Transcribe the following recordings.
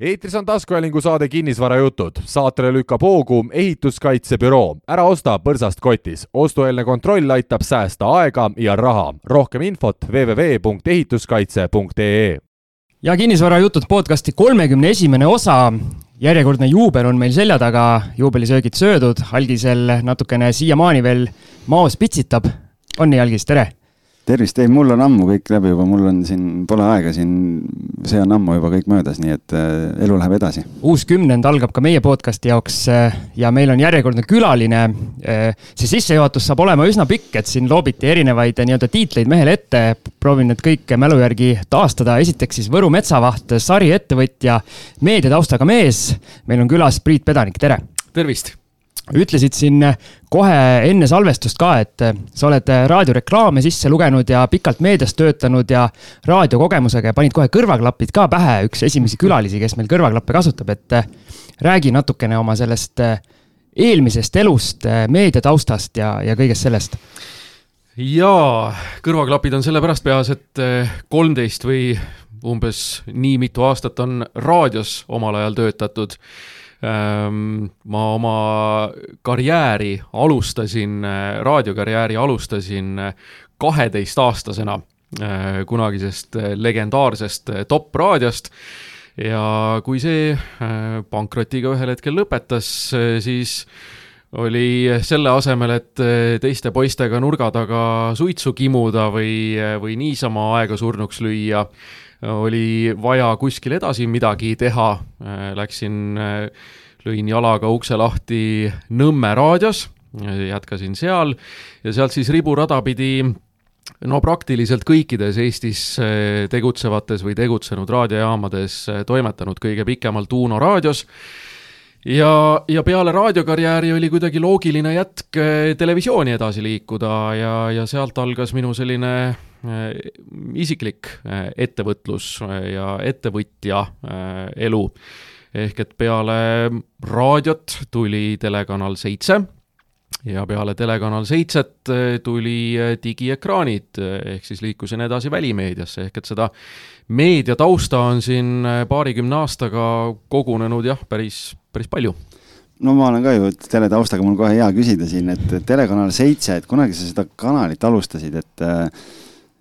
eetris on taskuhäälingu saade Kinnisvarajutud. saatele lükkab hoogu ehituskaitsebüroo. ära osta põrsast kotis. ostueelne kontroll aitab säästa aega ja raha. rohkem infot www.ehituskaitse.ee. ja Kinnisvarajutud podcasti kolmekümne esimene osa. järjekordne juubel on meil selja taga, juubelisöögid söödud, algisel natukene siiamaani veel maos pitsitab. on nii, Algis, tere tervist, ei, mul on ammu kõik läbi juba, mul on siin, pole aega siin, see on ammu juba kõik möödas, nii et äh, elu läheb edasi. uus kümnend algab ka meie podcast'i jaoks äh, ja meil on järjekordne külaline äh,. see sissejuhatus saab olema üsna pikk, et siin loobiti erinevaid nii-öelda tiitleid mehele ette. proovin need kõik mälu järgi taastada. esiteks siis Võru metsavaht, sariettevõtja, meediataustaga mees. meil on külas Priit Pedanik, tere. tervist ütlesid siin kohe enne salvestust ka, et sa oled raadioreklaame sisse lugenud ja pikalt meedias töötanud ja raadiokogemusega ja panid kohe kõrvaklapid ka pähe, üks esimesi külalisi, kes meil kõrvaklappe kasutab, et räägi natukene oma sellest eelmisest elust, meediataustast ja, ja kõigest sellest. jaa, kõrvaklapid on sellepärast peas, et kolmteist või umbes nii mitu aastat on raadios omal ajal töötatud ma oma karjääri alustasin, raadiokarjääri alustasin kaheteistaastasena eh, kunagisest legendaarsest Top raadiost. Ja kui see eh, pankrotiga ühel hetkel lõpetas, siis oli selle asemel, et teiste poistega nurga taga suitsu kimuda või, või niisama aega surnuks lüüa, oli vaja kuskil edasi midagi teha, läksin, lõin jalaga ukse lahti Nõmme raadios, jätkasin seal ja sealt siis riburada pidi no praktiliselt kõikides Eestis tegutsevates või tegutsenud raadiojaamades toimetanud kõige pikemalt Uno raadios. Ja, ja peale raadiokarjääri oli kuidagi loogiline jätk televisiooni edasi liikuda ja, ja sealt algas minu selline isiklik äh, ettevõtlus äh, ja ettevõtja elu. ehk et peale raadiot tuli telekanal seitse ja peale telekanal seitset tuli digiekraanid, ehk siis liikusin edasi välimeediasse, ehk et seda meediatausta on siin paarikümne aastaga kogunenud jah, päris, päris palju no ma olen ka ju teletaustaga, mul kohe hea küsida siin, et Telekanal seitse, et kunagi sa seda kanalit alustasid, et äh,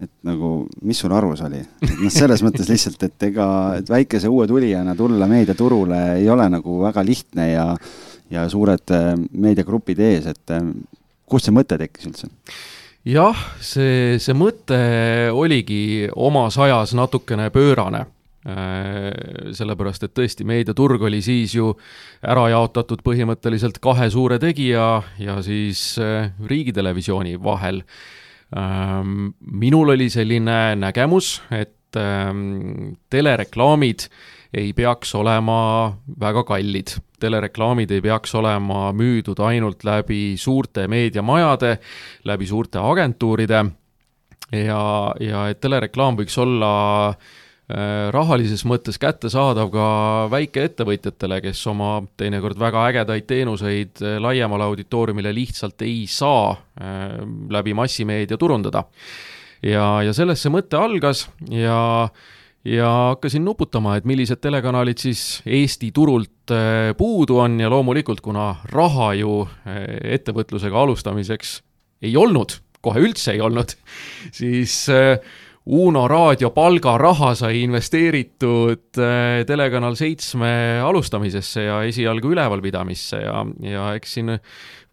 et nagu, mis sul arus oli? noh, selles mõttes lihtsalt, et ega, et väikese uue tulijana tulla meediaturule ei ole nagu väga lihtne ja, ja suured äh, meediagrupid ees, et äh, kust see mõte tekkis üldse? jah, see, see mõte oligi omas ajas natukene pöörane äh, sellepärast, et tõesti, meediaturg oli siis ju ära jaotatud põhimõtteliselt kahe suure tegija ja siis riigitelevisiooni vahel minul oli selline nägemus, et ähm, telereklaamid ei peaks olema väga kallid. telereklaamid ei peaks olema müüdud ainult läbi suurte meediamajade, läbi suurte agentuuride ja, ja et telereklaam võiks olla Äh, rahalises mõttes kättesaadav ka väikeettevõtjatele, kes oma teinekord väga ägedaid teenuseid äh, laiemale auditooriumile lihtsalt ei saa äh, läbi massimeedia turundada. ja, ja sellest see mõte algas ja ja hakkasin nuputama, et millised telekanalid siis Eesti turult puudu on ja loomulikult, kuna raha ju ettevõtlusega alustamiseks ei olnud, kohe üldse ei olnud, siis äh, Uno raadio palgaraha sai investeeritud äh, Telekanal seitsme alustamisesse ja esialgu ülevalpidamisse ja, ja eks siin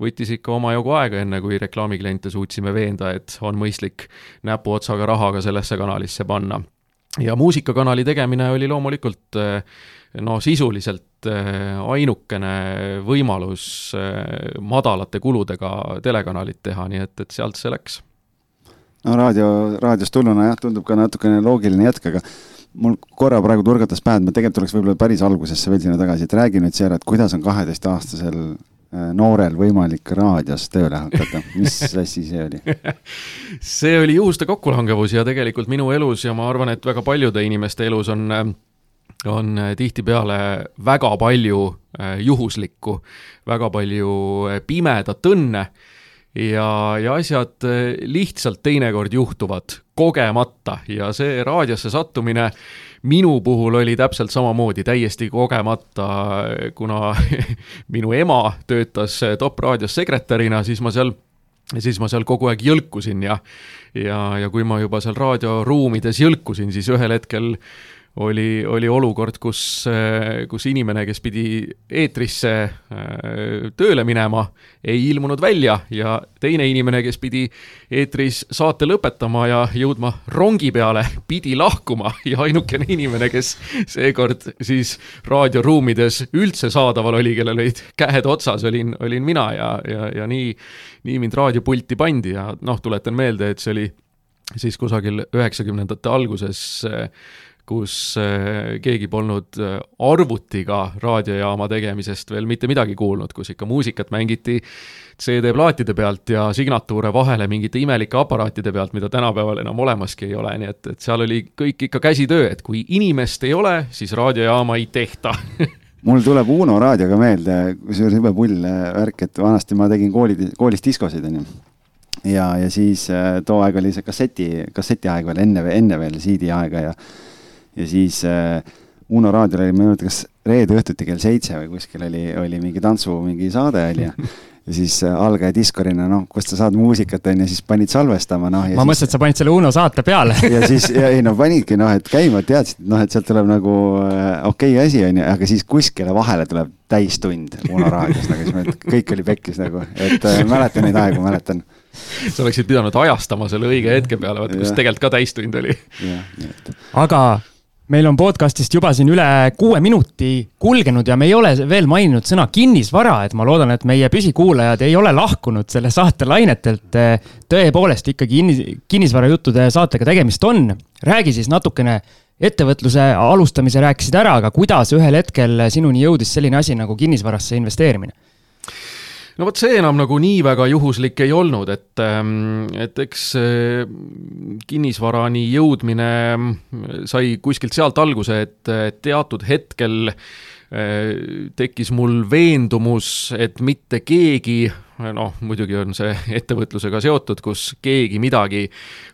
võttis ikka omajagu aega, enne kui reklaamikliente suutsime veenda, et on mõistlik näpuotsaga raha ka sellesse kanalisse panna. ja muusikakanali tegemine oli loomulikult äh, no sisuliselt äh, ainukene võimalus madalate kuludega telekanalit teha, nii et, et sealt see läks no raadio, raadiost tulnuna jah, tundub ka natukene loogiline jätk, aga mul korra praegu turgatas pähe, et me tegelikult oleks võib-olla päris algusesse veel sinna tagasi, et räägi nüüd, Seera, et kuidas on kaheteistaastasel äh, noorel võimalik raadios tööle hakata, mis asi see oli? see oli juhuste kokkulangevus ja tegelikult minu elus ja ma arvan, et väga paljude inimeste elus on on tihtipeale väga palju äh, juhuslikku, väga palju äh, pimedat õnne ja, ja asjad eh, lihtsalt teinekord juhtuvad kogemata ja see raadiosse sattumine minu puhul oli täpselt samamoodi, täiesti kogemata, kuna minu ema töötas Top raadios sekretärina, siis ma seal siis ma seal kogu aeg jõlkusin ja ja, ja kui ma juba seal raadioruumides jõlkusin, siis ühel hetkel oli, oli olukord, kus, kus inimene, kes pidi eetrisse äh, tööle minema, ei ilmunud välja ja teine inimene, kes pidi eetris saate lõpetama ja jõudma rongi peale, pidi lahkuma ja ainukene inimene, kes seekord siis raadioruumides üldse saadaval oli, kellel olid käed otsas, olin, olin mina ja, ja, ja nii, nii mind raadiopulti pandi ja noh, tuletan meelde, et see oli siis kusagil üheksakümnendate alguses äh, kus äh, keegi polnud äh, arvutiga raadiojaama tegemisest veel mitte midagi kuulnud, kus ikka muusikat mängiti CD-plaatide pealt ja signatuure vahele mingite imelike aparaatide pealt, mida tänapäeval enam olemaski ei ole, nii et, et seal oli kõik ikka käsitöö, et kui inimest ei ole, siis raadiojaama ei tehta mul tuleb Uno raadioga meelde, kusjuures jube pull äh, värk, et vanasti ma tegin kooli, koolis diskosid, onju. Ja, ja siis too aeg oli see kasseti, kasseti aeg veel, enne, enne veel CD aega ja ja siis äh, Uno raadiol oli, ma ei mäleta, kas reede õhtuti kell seitse või kuskil oli, oli mingi tantsu mingi saade oli ja ja siis äh, algaja diskorina, noh, kust sa saad muusikat, on ju, siis panid salvestama, noh. ma mõtlesin, et sa panid selle Uno saate peale. Ja siis, ja ei no panidki, noh, et käima, teadsid, noh, et sealt tuleb nagu äh, okei okay asi, on ju, aga siis kuskile vahele tuleb täistund Uno raadios, nagu siis kõik oli pekkis nagu, et äh, mäletan neid aegu, mäletan. Sa oleksid pidanud ajastama selle õige hetke peale, vaata kus tegelikult ka täistund oli. aga meil on podcast'ist juba siin üle kuue minuti kulgenud ja me ei ole veel maininud sõna kinnisvara, et ma loodan, et meie püsikuulajad ei ole lahkunud selle saate lainetelt. tõepoolest ikkagi kinnis, kinnisvarajuttude saatega tegemist on. räägi siis natukene ettevõtluse alustamise rääkisid ära, aga kuidas ühel hetkel sinuni jõudis selline asi nagu kinnisvarasse investeerimine? No vot, see enam nagu nii väga juhuslik ei olnud, et, ähm, et eks kinnisvarani jõudmine sai kuskilt sealt alguse, et teatud hetkel äh, tekkis mul veendumus, et mitte keegi, noh, muidugi on see ettevõtlusega seotud, kus keegi midagi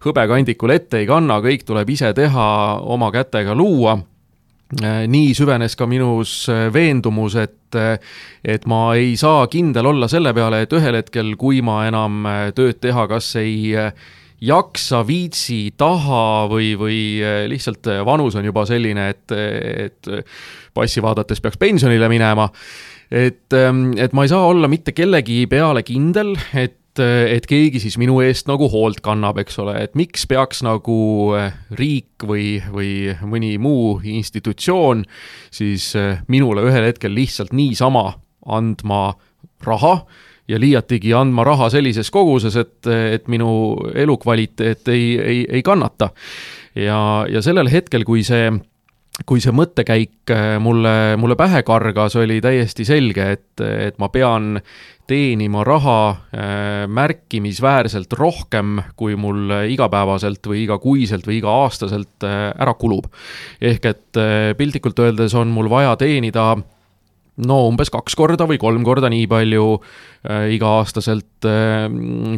hõbekandikul ette ei kanna, kõik tuleb ise teha, oma kätega luua Äh, nii süvenes ka minus äh, veendumus, et, äh, et ma ei saa kindel olla selle peale, et ühel hetkel, kui ma enam tööd teha, kas ei jaksa, viitsi, taha või, või lihtsalt vanus on juba selline, et, et passi vaadates peaks pensionile minema. et, ähm, et ma ei saa olla mitte kellegi peale kindel, et et, et keegi siis minu eest nagu hoolt kannab, eks ole, et miks peaks nagu eh, riik või, või mõni muu institutsioon siis eh, minule ühel hetkel lihtsalt niisama andma raha ja liiatigi andma raha sellises koguses, et, et minu elukvaliteet ei, ei, ei kannata. ja, ja sellel hetkel, kui see kui see mõttekäik eh, mulle, mulle pähe kargas, oli täiesti selge, et, et ma pean teenima raha äh, märkimisväärselt rohkem, kui mul igapäevaselt või igakuiselt või iga-aastaselt äh, ära kulub. ehk et äh, piltlikult öeldes on mul vaja teenida no umbes kaks korda või kolm korda nii palju äh, iga-aastaselt äh,,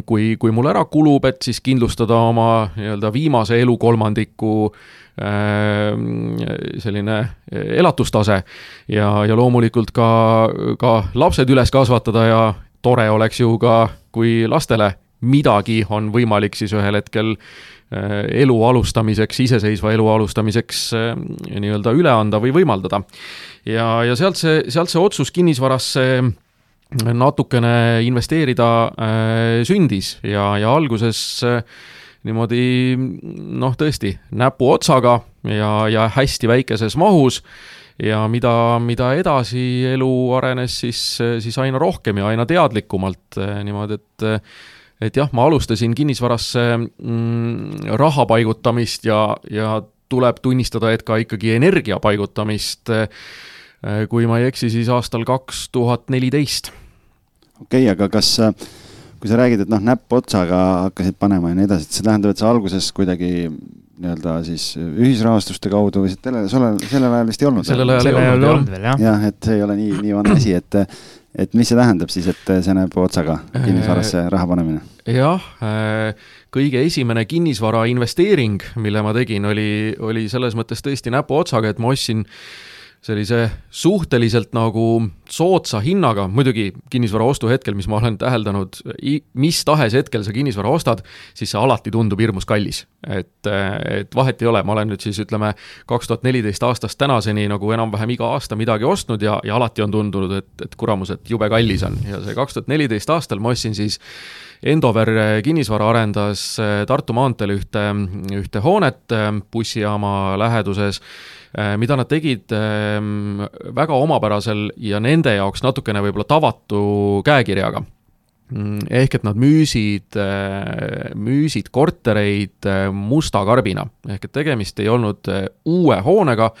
kui, kui mul ära kulub, et siis kindlustada oma nii-öelda viimase elukolmandiku äh, selline elatustase. Ja, ja loomulikult ka, ka lapsed üles kasvatada ja tore oleks ju ka, kui lastele midagi on võimalik siis ühel hetkel äh, elu alustamiseks, iseseisva elu alustamiseks äh, nii-öelda üle anda või võimaldada. ja, ja sealt see, sealt see otsus kinnisvarasse natukene investeerida äh, sündis ja, ja alguses äh, niimoodi noh, tõesti näpuotsaga ja, ja hästi väikeses mahus ja mida, mida edasi elu arenes, siis, siis aina rohkem ja aina teadlikumalt niimoodi, et et jah, ma alustasin kinnisvarasse mm, raha paigutamist ja, ja tuleb tunnistada, et ka ikkagi energia paigutamist, kui ma ei eksi, siis aastal kaks tuhat neliteist. okei okay,, aga kas kui sa räägid, et noh, näpuotsaga hakkasid panema ja nii edasi, et see tähendab, et sa alguses kuidagi nii-öelda siis ühisrahastuste kaudu või sellel, sellel, sellel ajal vist ei olnud? sellel ajal ei olnud, olnud veel, jah. jah, et see ei ole nii, nii vana asi, et, et mis see tähendab siis, et see näeb otsaga, kinnisvarasse raha panemine? jah, kõige esimene kinnisvara investeering, mille ma tegin, oli, oli selles mõttes tõesti näpuotsaga, et ma ostsin sellise suhteliselt nagu soodsa hinnaga, muidugi kinnisvara ostuhetkel, mis ma olen täheldanud, mis tahes hetkel sa kinnisvara ostad, siis see alati tundub hirmus kallis. et, et vahet ei ole, ma olen nüüd siis ütleme, kaks tuhat neliteist aastast tänaseni nagu enam-vähem iga aasta midagi ostnud ja, ja alati on tundunud, et, et kuramus, et jube kallis on ja see kaks tuhat neliteist aastal ma ostsin siis Endover kinnisvara arendas Tartu maanteel ühte, ühte hoonet bussijaama läheduses Äh, mida nad tegid ähm, väga omapärasel ja nende jaoks natukene võib-olla tavatu käekirjaga. Mm, ehk et nad müüsid, äh, müüsid kortereid äh, musta karbina, ehk et tegemist ei olnud uue hoonega,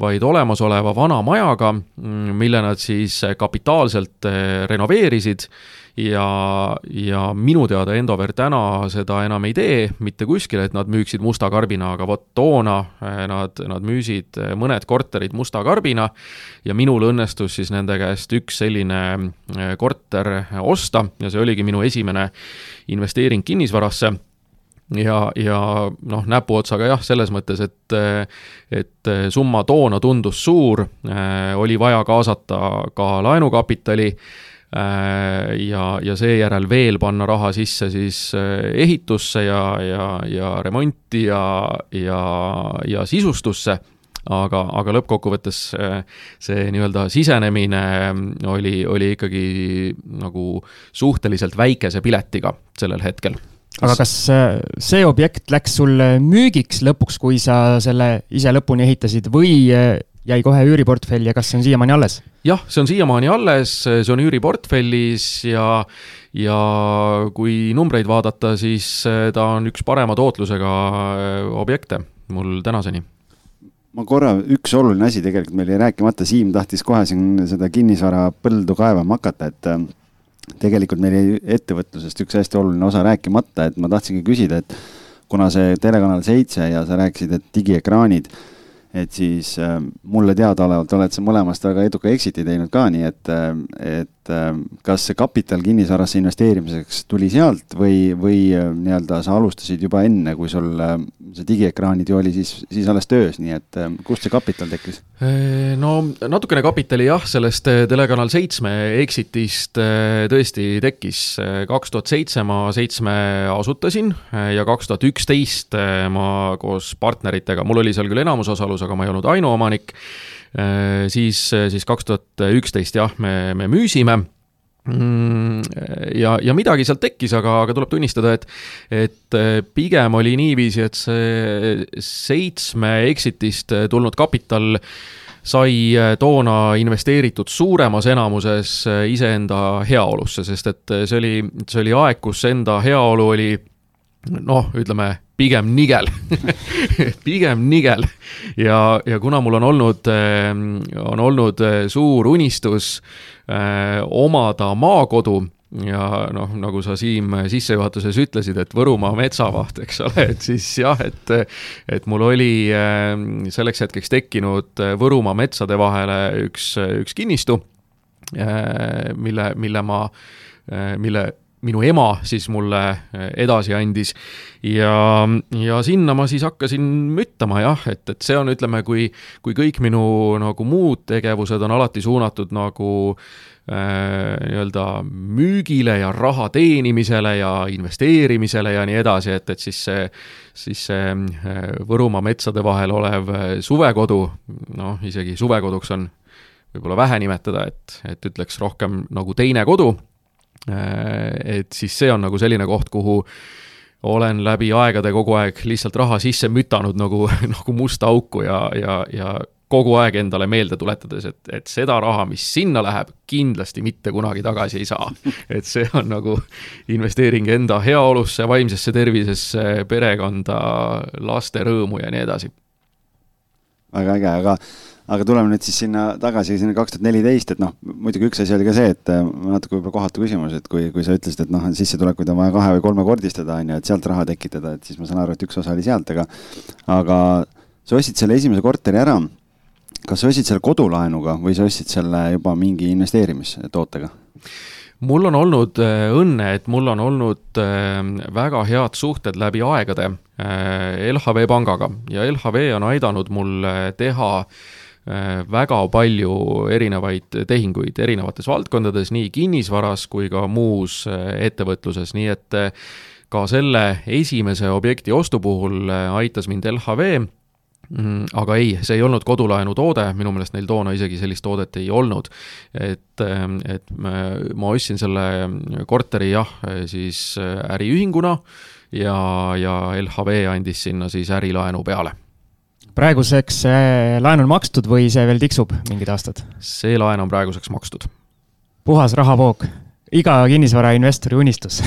vaid olemasoleva vana majaga, mm, mille nad siis kapitaalselt renoveerisid. Ja, ja minu teada Endover täna seda enam ei tee mitte kuskil, et nad müüksid musta karbina, aga vot toona eh, nad, nad müüsid eh, mõned korterid musta karbina ja minul õnnestus siis nende käest üks selline eh, korter osta ja see oligi minu esimene investeering kinnisvarasse ja, ja noh, näpuotsaga jah, selles mõttes, et, et summa toona tundus suur, oli vaja kaasata ka laenukapitali ja, ja seejärel veel panna raha sisse siis ehitusse ja, ja, ja remonti ja, ja, ja sisustusse. Aga, aga lõppkokkuvõttes see nii-öelda sisenemine oli, oli ikkagi nagu suhteliselt väikese piletiga sellel hetkel aga kas see objekt läks sul müügiks lõpuks, kui sa selle ise lõpuni ehitasid või jäi kohe üüriportfelli ja kas see on siiamaani alles? jah, see on siiamaani alles, see on üüriportfellis ja ja kui numbreid vaadata, siis eh, ta on üks parema tootlusega objekte mul tänaseni ma korra, üks oluline asi tegelikult meil jäi rääkimata, Siim tahtis kohe siin seda kinnisvara põldu kaevama hakata, et tegelikult meil jäi ettevõtlusest üks hästi oluline osa rääkimata, et ma tahtsingi küsida, et kuna see Telekanal seitse ja sa rääkisid, et digiekraanid et siis äh, mulle teadaolevalt oled sa mõlemast väga eduka exit'i teinud ka, nii et, äh, et äh, kas see kapital kinnisvarasse investeerimiseks tuli sealt või, või äh, nii-öelda sa alustasid juba enne, kui sul äh, see digiekraanid ju oli siis, siis alles töös, nii et kust see kapital tekkis? No natukene kapitali jah, sellest Telekanal seitsme exit'ist tõesti tekkis. kaks tuhat seitse ma seitsme asutasin ja kaks tuhat üksteist ma koos partneritega, mul oli seal küll enamusosalus, aga ma ei olnud ainuomanik. Äh, siis, siis kaks tuhat üksteist jah, me, me müüsime. Mm, ja, ja midagi sealt tekkis, aga, aga tuleb tunnistada, et, et äh, pigem oli niiviisi, et see seitsme exit'ist tulnud kapital sai äh, toona investeeritud suuremas enamuses iseenda heaolusse, sest et see oli, see oli aeg, kus enda heaolu oli noh, ütleme pigem nigel. Pigem nigel. Ja, ja kuna mul on olnud, ehm, on olnud eh, suur unistus äh, omada maakodu ja noh, nagu sa Siim sissejuhatuses ütlesid, et Võrumaa metsavaht, eks ole, et siis jah, et et mul oli ehm, selleks hetkeks tekkinud Võrumaa metsade vahele üks, üks kinnistu, eh, mille, mille ma, mille minu ema siis mulle eh, edasi andis. ja, ja sinna ma siis hakkasin müttama jah, et, et see on, ütleme, kui, kui kõik minu nagu muud tegevused on alati suunatud nagu äh, nii-öelda müügile ja raha teenimisele ja investeerimisele ja nii edasi, et, et siis see, siis see äh, Võrumaa metsade vahel olev suvekodu, noh, isegi suvekoduks on võib-olla vähe nimetada, et, et ütleks rohkem nagu teine kodu Äh, et siis see on nagu selline koht, kuhu olen läbi aegade kogu aeg lihtsalt raha sisse mütanud nagu, nagu musta auku ja, ja, ja kogu aeg endale meelde tuletades, et, et seda raha, mis sinna läheb, kindlasti mitte kunagi tagasi ei saa. et see on nagu investeering enda heaolusse, vaimsesse tervisesse, perekonda, laste rõõmu ja nii edasi. väga äge, aga aga tuleme nüüd siis sinna tagasi, sinna kaks tuhat neliteist, et noh, muidugi üks asi oli ka see, et äh, natuke võib-olla kohatu küsimus, et kui, kui sa ütlesid, et noh, sissetulekuid on vaja kahe või kolmekordistada, on ju, et sealt raha tekitada, et siis ma saan aru, et üks osa oli sealt, aga aga sa ostsid selle esimese korteri ära kas sa ostsid selle kodulaenuga või sa ostsid selle juba mingi investeerimistootega? mul on olnud äh, õnne, et mul on olnud äh, väga head suhted läbi aegade äh, LHV pangaga ja LHV on aidanud mul teha väga palju erinevaid tehinguid erinevates valdkondades, nii kinnisvaras kui ka muus ettevõtluses, nii et ka selle esimese objekti ostu puhul aitas mind LHV Mm, aga ei, see ei olnud kodulaenu toode, minu meelest neil toona isegi sellist toodet ei olnud. et, et ma ostsin selle korteri jah, siis äriühinguna ja, ja LHV andis sinna siis ärilaenu peale praeguseks laen on makstud või see veel tiksub mingid aastad? see laen on praeguseks makstud. puhas rahavoog iga kinnisvarainvestori unistus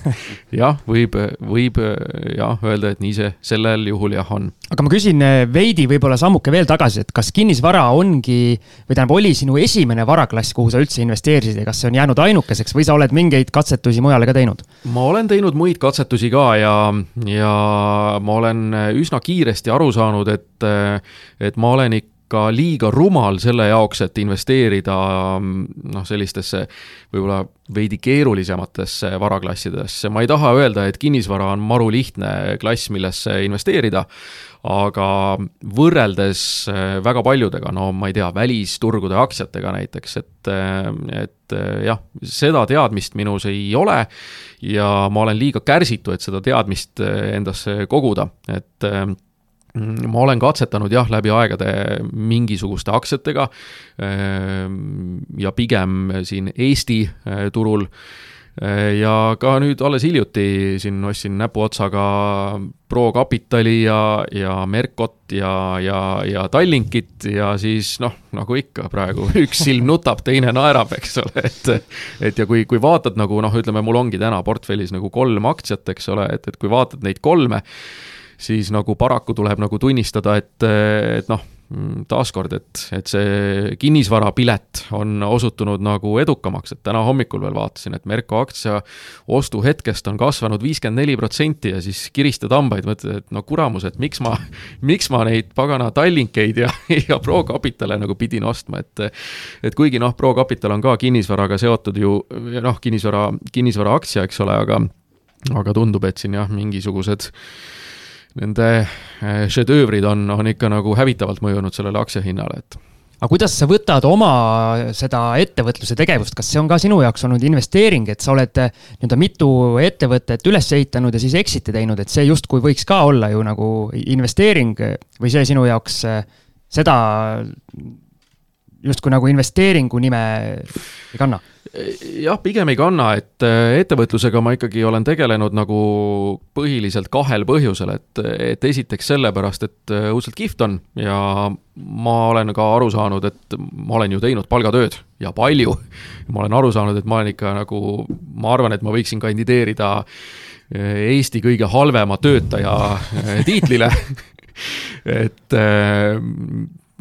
jah, võib, võib jah, öelda, et nii see sellel juhul jah on. aga ma küsin eh, veidi võib-olla sammuke veel tagasi, et kas kinnisvara ongi või tähendab, oli sinu esimene varaklass, kuhu sa üldse investeerisid ja kas see on jäänud ainukeseks või sa oled mingeid katsetusi mujale ka teinud? ma olen teinud muid katsetusi ka ja, ja ma olen üsna kiiresti aru saanud, et, et ma olen ikka ka liiga rumal selle jaoks, et investeerida noh, sellistesse võib-olla veidi keerulisematesse varaklassidesse, ma ei taha öelda, et kinnisvara on maru lihtne klass, millesse investeerida, aga võrreldes äh, väga paljudega, no ma ei tea, välisturgude aktsiatega näiteks, et, äh, et äh, jah, seda teadmist minus ei ole ja ma olen liiga kärsitu, et seda teadmist endasse koguda, et Mm, ma olen katsetanud jah, läbi aegade mingisuguste aktsiatega ja pigem siin Eesti eh, turul. Eh, ja ka nüüd alles hiljuti siin ostsin näpuotsaga ProCapitali ja, ja Mercot ja, ja, ja Tallinkit ja siis noh, nagu ikka praegu üks silm nutab, teine naerab, eks ole, et et ja kui, kui vaatad nagu noh, ütleme, mul ongi täna portfellis nagu kolm aktsiat, eks ole, et, et kui vaatad neid kolme, siis nagu paraku tuleb nagu tunnistada, et, et noh, taaskord, et, et see kinnisvarapilet on osutunud nagu edukamaks, et täna hommikul veel vaatasin, et Merko aktsia ostuhetkest on kasvanud viiskümmend neli protsenti ja siis kiristad hambaid, mõtled, et no kuramus, et miks ma, miks ma neid pagana Tallinkeid ja, ja ProCapitale nagu pidin ostma, et et kuigi noh, ProCapital on ka kinnisvaraga seotud ju noh, kinnisvara, kinnisvara aktsia, eks ole, aga aga tundub, et siin jah, mingisugused nende äh, šedöövrid on, on ikka nagu hävitavalt mõjunud sellele aktsiahinnale, et aga kuidas sa võtad oma seda ettevõtluse tegevust, kas see on ka sinu jaoks olnud investeering, et sa oled äh, nii-öelda mitu ettevõtet üles ehitanud ja siis exit'i teinud, et see justkui võiks ka olla ju nagu investeering või see sinu jaoks äh, seda justkui nagu investeeringu nime ei kanna? jah, pigem ei kanna, et äh, ettevõtlusega ma ikkagi olen tegelenud nagu põhiliselt kahel põhjusel, et, et esiteks sellepärast, et äh, õudselt kihvt on ja ma olen ka aru saanud, et ma olen ju teinud palgatööd ja palju. ma olen aru saanud, et ma olen ikka nagu, ma arvan, et ma võiksin kandideerida äh, Eesti kõige halvema töötaja tiitlile et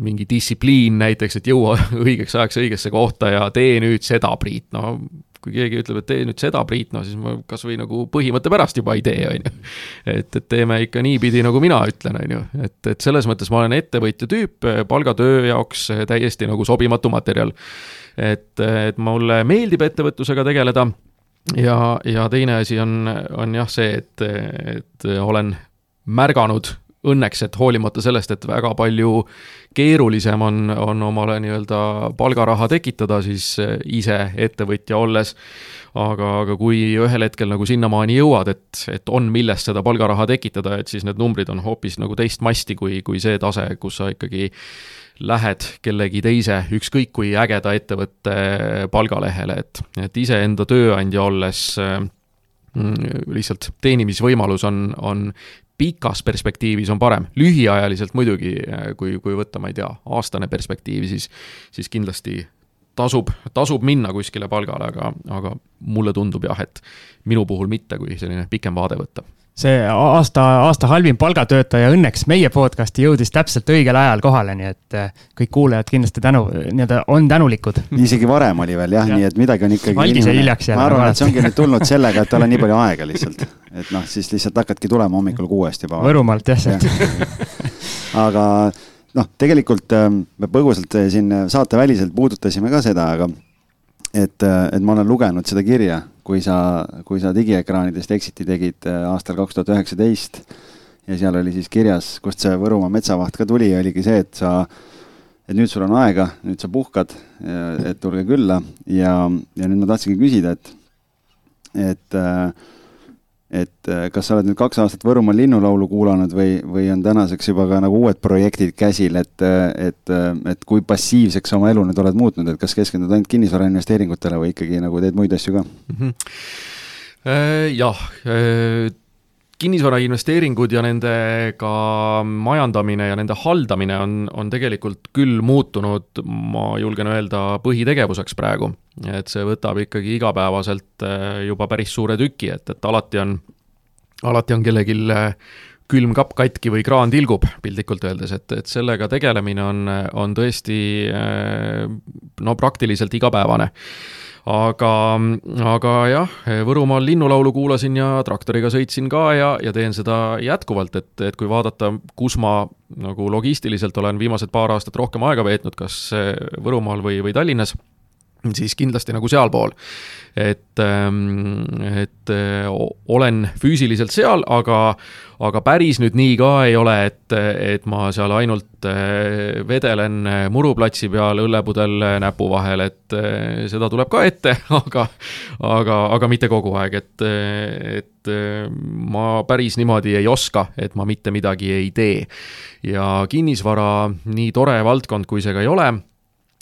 mingi distsipliin näiteks, et jõua õigeks ajaks õigesse kohta ja tee nüüd seda, Priit, no kui keegi ütleb, et tee nüüd seda, Priit, no siis ma kasvõi nagu põhimõtte pärast juba ei tee, on ju. et, et teeme ikka niipidi, nagu mina ütlen, on ju, et, et selles mõttes ma olen ettevõtja tüüp, palgatöö jaoks täiesti nagu sobimatu materjal. et, et mulle meeldib ettevõtlusega tegeleda ja, ja teine asi on, on jah see, et, et olen märganud õnneks, et hoolimata sellest, et väga palju keerulisem on, on omale nii-öelda palgaraha tekitada siis eh, ise ettevõtja olles, aga, aga kui ühel hetkel nagu sinnamaani jõuad, et, et on, millest seda palgaraha tekitada, et siis need numbrid on hoopis nagu teist masti kui, kui see tase, kus sa ikkagi lähed kellegi teise, ükskõik kui ägeda ettevõtte palgalehele, et, et iseenda tööandja olles äh, lihtsalt teenimisvõimalus on, on pikas perspektiivis on parem, lühiajaliselt muidugi, kui, kui võtta, ma ei tea, aastane perspektiiv, siis, siis kindlasti tasub, tasub minna kuskile palgale, aga, aga mulle tundub jah, et minu puhul mitte, kui selline pikem vaade võtta see aasta, aasta halvim palgatöötaja õnneks meie podcast'i jõudis täpselt õigel ajal kohale, nii et eh, kõik kuulajad kindlasti tänu, nii-öelda on tänulikud. isegi varem oli veel jah ja., nii et midagi on ikkagi. Algis jäi hiljaks jälle. ma arvan, et see ongi nüüd tulnud sellega, et tal on nii palju aega lihtsalt, et noh, siis lihtsalt hakkadki tulema hommikul kuuest juba. Võrumaalt jah, sealt aga noh, tegelikult me põgusalt siin saateväliselt puudutasime ka seda, aga et, et ma olen lugenud seda kirja, kui sa, kui sa digiekraanidest exit'i tegid aastal kaks tuhat üheksateist ja seal oli siis kirjas, kust see Võrumaa metsavaht ka tuli, oligi see, et sa, et nüüd sul on aega, nüüd sa puhkad, et tulge külla. Ja, ja nüüd ma tahtsingi küsida, et, et et kas sa oled nüüd kaks aastat Võrumaa linnulaulu kuulanud või, või on tänaseks juba ka nagu uued projektid käsil, et, et, et kui passiivseks sa oma elu nüüd oled muutnud, et kas keskendud ainult kinnisvarainvesteeringutele või ikkagi nagu teed muid asju ka mm? -hmm. Jah, kinnisvarainvesteeringud ja nendega majandamine ja nende haldamine on, on tegelikult küll muutunud, ma julgen öelda, põhitegevuseks praegu. et see võtab ikkagi igapäevaselt eh, juba päris suure tüki, et, et alati on, alati on kellelgi eh, külmkapp katki või kraan tilgub, piltlikult öeldes, et, et sellega tegelemine on, on tõesti eh, no praktiliselt igapäevane aga, aga jah, Võrumaal linnulaulu kuulasin ja traktoriga sõitsin ka ja, ja teen seda jätkuvalt, et, et kui vaadata, kus ma nagu logistiliselt olen viimased paar aastat rohkem aega veetnud, kas Võrumaal või, või Tallinnas siis kindlasti nagu sealpool. et, ähm, et äh, olen füüsiliselt seal, aga, aga päris nüüd nii ka ei ole, et, et ma seal ainult äh, vedelen muruplatsi peal, õllepudel näpu vahel, et äh, seda tuleb ka ette, aga, aga, aga mitte kogu aeg, et, et ma päris niimoodi ei oska, et ma mitte midagi ei tee. ja kinnisvara, nii tore valdkond, kui see ka ei ole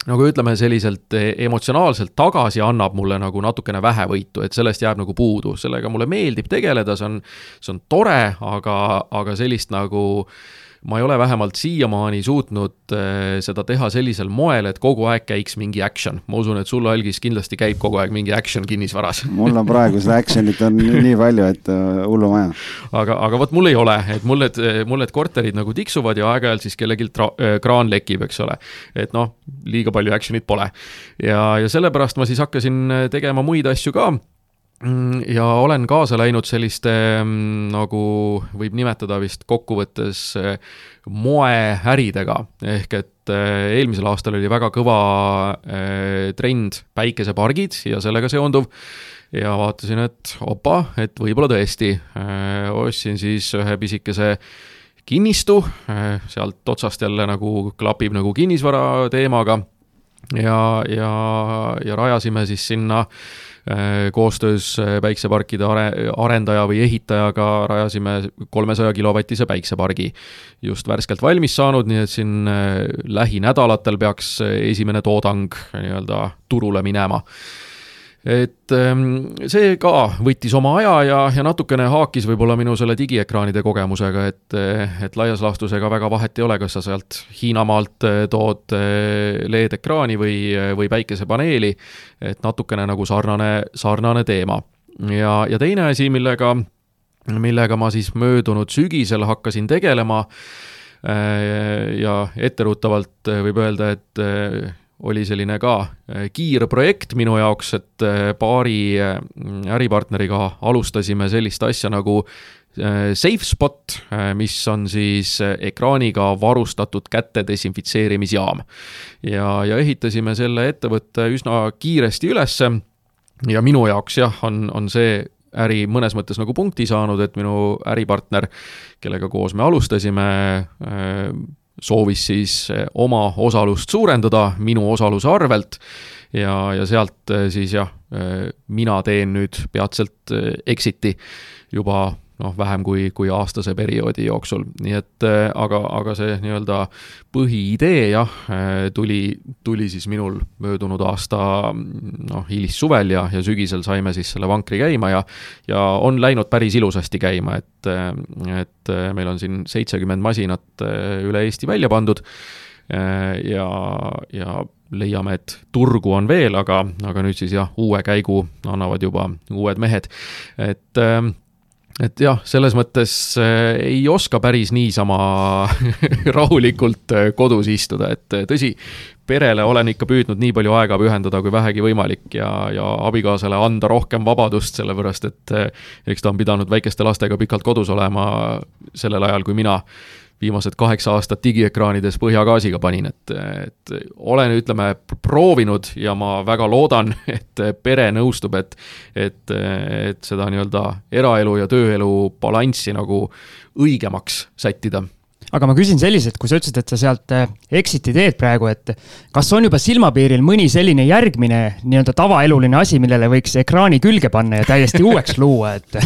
nagu ütleme, selliselt e-, emotsionaalselt tagasi annab mulle nagu natukene vähe võitu, et sellest jääb nagu puudu, sellega mulle meeldib tegeleda, see on, see on tore, aga, aga sellist nagu äh, ma ei ole vähemalt siiamaani suutnud äh, seda teha sellisel moel, et kogu aeg käiks mingi action. ma usun, et sul, Algis, kindlasti käib kogu aeg mingi action kinnisvaras mul on praegu seda action'it on nii palju, et äh, hullumaja. aga, aga vot mul ei ole, et mul need, mul need korterid nagu tiksuvad ja aeg-ajalt siis kellelgi äh, kraan lekib, eks ole. et noh, liiga palju action'it pole. ja, ja sellepärast ma siis hakkasin tegema muid asju ka ja olen kaasa läinud selliste mm, nagu võib nimetada vist kokkuvõttes eh, moeäridega, ehk et eh, eelmisel aastal oli väga kõva eh, trend päikesepargid ja sellega seonduv. Ja vaatasin, et opa, et võib-olla tõesti, ostsin siis ühe pisikese kinnistu, sealt otsast jälle nagu klapib nagu kinnisvara teemaga. Ja, ja, ja rajasime siis sinna Äh, koostöös äh, päikseparkide are-, arendaja või ehitajaga rajasime kolmesaja kilovatise päiksepargi. just värskelt valmis saanud, nii et siin äh, lähinädalatel peaks esimene toodang nii-öelda turule minema et ehm, see ka võttis oma aja ja, ja natukene haakis võib-olla minu selle digiekraanide kogemusega, et, et laias laastus ega väga vahet ei ole, kas sa sealt Hiinamaalt eh, tood eh, LED-ekraani või, või päikesepaneeli, et natukene nagu sarnane, sarnane teema. ja, ja teine asi, millega, millega ma siis möödunud sügisel hakkasin tegelema, eh, ja etteruttavalt võib öelda, et oli selline ka äh, kiirprojekt minu jaoks, et äh, paari äh, äripartneriga alustasime sellist asja nagu SafeSpot, mis on siis ekraaniga varustatud käte desinfitseerimisjaam. ja, ja ehitasime selle ettevõtte üsna kiiresti ülesse ja minu jaoks jah, on, on see äri mõnes mõttes nagu punkti saanud, et minu äripartner, kellega koos me alustasime, soovis siis eh, oma osalust suurendada minu osaluse arvelt. Ja, ja sealt eh, siis jah, eh, mina teen nüüd peatselt exit'i juba noh, vähem kui, kui aastase perioodi jooksul, nii et äh, aga, aga see nii-öelda põhiidee jah, äh, tuli, tuli siis minul möödunud aasta noh, hilissuvel ja, ja sügisel saime siis selle vankri käima ja ja on läinud päris ilusasti käima, et, äh, et meil on siin seitsekümmend masinat üle Eesti välja pandud ja, ja leiame, et turgu on veel, aga, aga nüüd siis jah, uue käigu annavad juba uued mehed. et et jah, selles mõttes äh, ei oska päris niisama rahulikult äh, kodus istuda, et äh, tõsi, perele olen ikka püüdnud nii palju aega pühendada kui vähegi võimalik ja, ja abikaasale anda rohkem vabadust, sellepärast et eks ta on pidanud väikeste lastega pikalt kodus olema sellel ajal, kui mina viimased kaheksa aastat digiekraanides põhjagaasiga panin, et, et olen, ütleme, proovinud ja ma väga loodan, et pere nõustub, et et, et seda nii-öelda eraelu ja tööelu balanssi nagu õigemaks sättida. Aga ma küsin selliselt, kui sa ütlesid, et sa sealt äh, exit'i teed praegu, et kas on juba silmapiiril mõni selline järgmine nii-öelda tavaeluline asi, millele võiks ekraani külge panna ja täiesti uueks luua, et